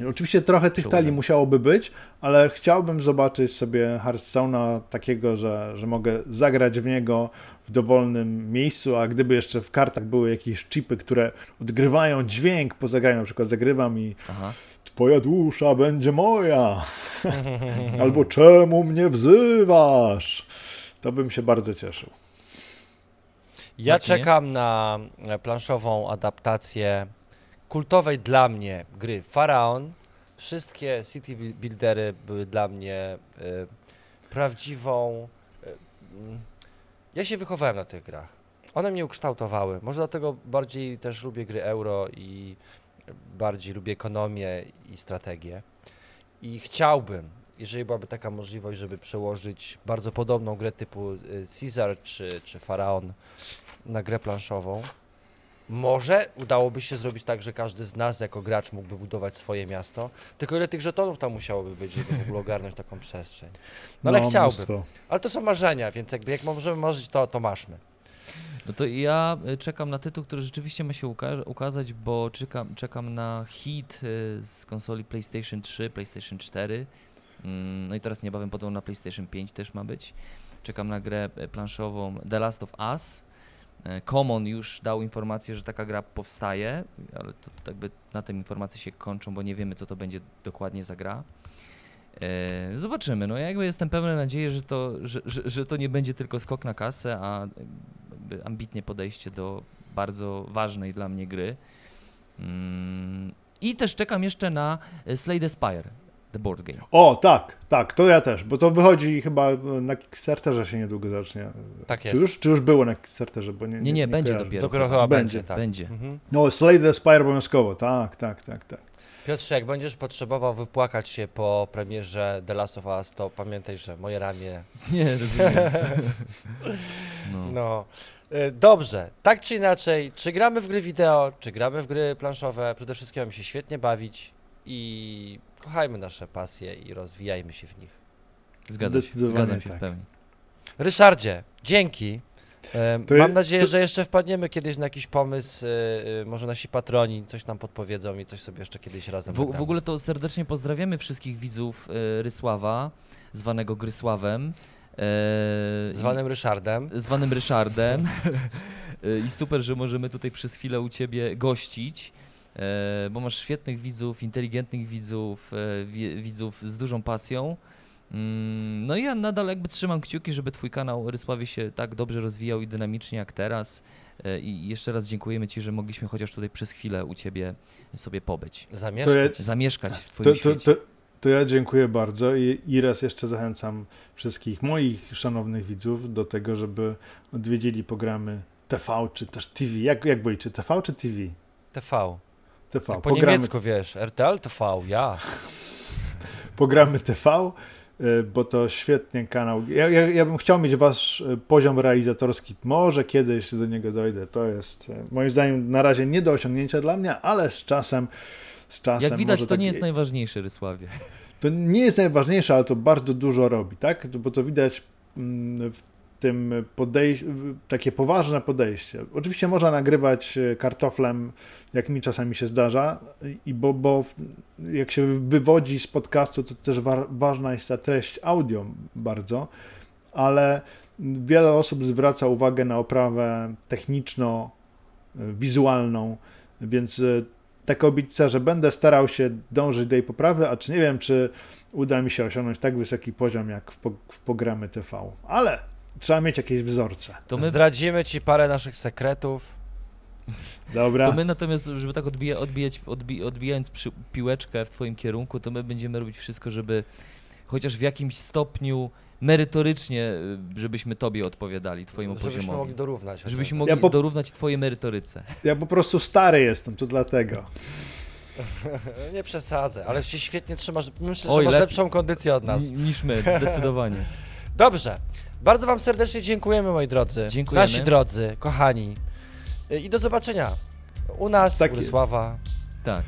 Oczywiście trochę tych talii musiałoby być, ale chciałbym zobaczyć sobie Hearthstone'a takiego, że, że mogę zagrać w niego w dowolnym miejscu, a gdyby jeszcze w kartach były jakieś chipy, które odgrywają dźwięk po zagraniu, na przykład zagrywam i Aha. twoja dusza będzie moja, albo czemu mnie wzywasz, to bym się bardzo cieszył. Ja czekam na planszową adaptację kultowej dla mnie gry Faraon. Wszystkie city buildery były dla mnie y, prawdziwą. Y, ja się wychowałem na tych grach. One mnie ukształtowały. Może dlatego bardziej też lubię gry euro i bardziej lubię ekonomię i strategię. I chciałbym, jeżeli byłaby taka możliwość, żeby przełożyć bardzo podobną grę typu Caesar czy, czy Faraon na grę planszową, może udałoby się zrobić tak, że każdy z nas jako gracz mógłby budować swoje miasto, tylko ile tych żetonów tam musiałoby być, żeby w ogóle ogarnąć taką przestrzeń. No ale no, chciałbym. Mnóstwo. Ale to są marzenia, więc jakby jak możemy marzyć, to, to maszmy. No to ja y, czekam na tytuł, który rzeczywiście ma się uka ukazać, bo czekam, czekam na hit y, z konsoli PlayStation 3, PlayStation 4. Mm, no i teraz niebawem podobno na PlayStation 5 też ma być. Czekam na grę y, planszową The Last of Us Common już dał informację, że taka gra powstaje, ale to jakby na tym informacje się kończą, bo nie wiemy, co to będzie dokładnie za gra. Zobaczymy. No ja jakby jestem pełen nadziei, że to, że, że, że to nie będzie tylko skok na kasę, a ambitnie podejście do bardzo ważnej dla mnie gry. Mm, I też czekam jeszcze na Slay the Spire, the board game. O, tak, tak, to ja też, bo to wychodzi chyba na Kickstarterze się niedługo zacznie. Tak jest. Czy już, czy już było na Kickstarterze? Bo nie, nie, nie, nie będzie kojarzę. dopiero. Dopiero chyba będzie, tak. Będzie. Mhm. No, Slay the Spire obowiązkowo, tak, tak, tak, tak. Piotrze, jak będziesz potrzebował wypłakać się po premierze The Last of Us, to pamiętaj, że moje ramię... Nie, rozumiem. no. no. E, dobrze, tak czy inaczej, czy gramy w gry wideo, czy gramy w gry planszowe, przede wszystkim mamy się świetnie bawić i kochajmy nasze pasje i rozwijajmy się w nich. Zgadzam się, zgadzam się tak. w pełni. Ryszardzie, dzięki. Mam nadzieję, to... że jeszcze wpadniemy kiedyś na jakiś pomysł, e, e, może nasi patroni coś nam podpowiedzą i coś sobie jeszcze kiedyś razem W, w ogóle to serdecznie pozdrawiamy wszystkich widzów Rysława, zwanego Grysławem. Zwanym Ryszardem. Zwanym Ryszardem. I super, że możemy tutaj przez chwilę u Ciebie gościć, bo masz świetnych widzów, inteligentnych widzów, widzów z dużą pasją. Mm, no i ja nadal jakby trzymam kciuki, żeby Twój kanał Rysławie się tak dobrze rozwijał i dynamicznie jak teraz. E, I jeszcze raz dziękujemy Ci, że mogliśmy chociaż tutaj przez chwilę u Ciebie sobie pobyć. Zamieszkać. Ja, Zamieszkać w Twoim to, to, to, to, ja dziękuję bardzo i, i raz jeszcze zachęcam wszystkich moich szanownych widzów do tego, żeby odwiedzili programy TV czy też TV. Jak, jak boicie, TV czy TV? TV. TV. Tak po Pogramy... niemiecku wiesz, RTL TV, ja. Programy TV Y, bo to świetnie kanał. Ja, ja, ja, bym chciał mieć wasz y, poziom realizatorski. Może kiedyś do niego dojdę. To jest y, moim zdaniem na razie nie do osiągnięcia dla mnie, ale z czasem. Z czasem Jak widać, to tak... nie jest najważniejsze, Rysławie. To nie jest najważniejsze, ale to bardzo dużo robi, tak? Bo to widać mm, w tym podejście, takie poważne podejście. Oczywiście można nagrywać e, kartoflem, jak mi czasami się zdarza, i bo, bo jak się wywodzi z podcastu, to też wa ważna jest ta treść audio bardzo, ale wiele osób zwraca uwagę na oprawę techniczno-wizualną, więc e, tak obiecę, że będę starał się dążyć do jej poprawy, a czy nie wiem, czy uda mi się osiągnąć tak wysoki poziom jak w, po, w programy TV. Ale Trzeba mieć jakieś wzorce. To my zdradzimy ci parę naszych sekretów. Dobra. To my natomiast, żeby tak odbija, odbijać, odbij, odbijając przy, piłeczkę w twoim kierunku, to my będziemy robić wszystko, żeby chociaż w jakimś stopniu merytorycznie, y, żebyśmy tobie odpowiadali, twojemu żebyśmy poziomowi. Żebyśmy mogli dorównać. Żebyśmy mogli ja po... dorównać twojej merytoryce. Ja po prostu stary jestem, to dlatego. Nie przesadzę, ale się świetnie trzymasz. Myślę, Oj, że masz lepszą kondycję od nas. Niż my, zdecydowanie. Dobrze. Bardzo Wam serdecznie dziękujemy, moi drodzy. Dziękujemy. Nasi drodzy, kochani. I do zobaczenia u nas, tak u Rysława. Tak.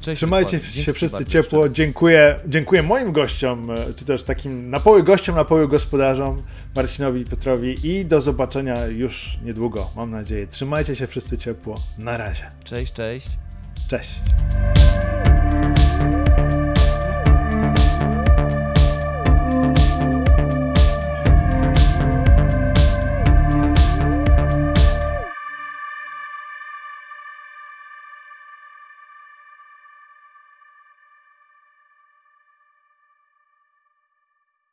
Cześć, Trzymajcie się wszyscy ciepło. Dziękuję, dziękuję moim gościom, e, czy też takim na poły gościom, na poły gospodarzom, Marcinowi i Piotrowi i do zobaczenia już niedługo, mam nadzieję. Trzymajcie się wszyscy ciepło. Na razie. Cześć, cześć. Cześć.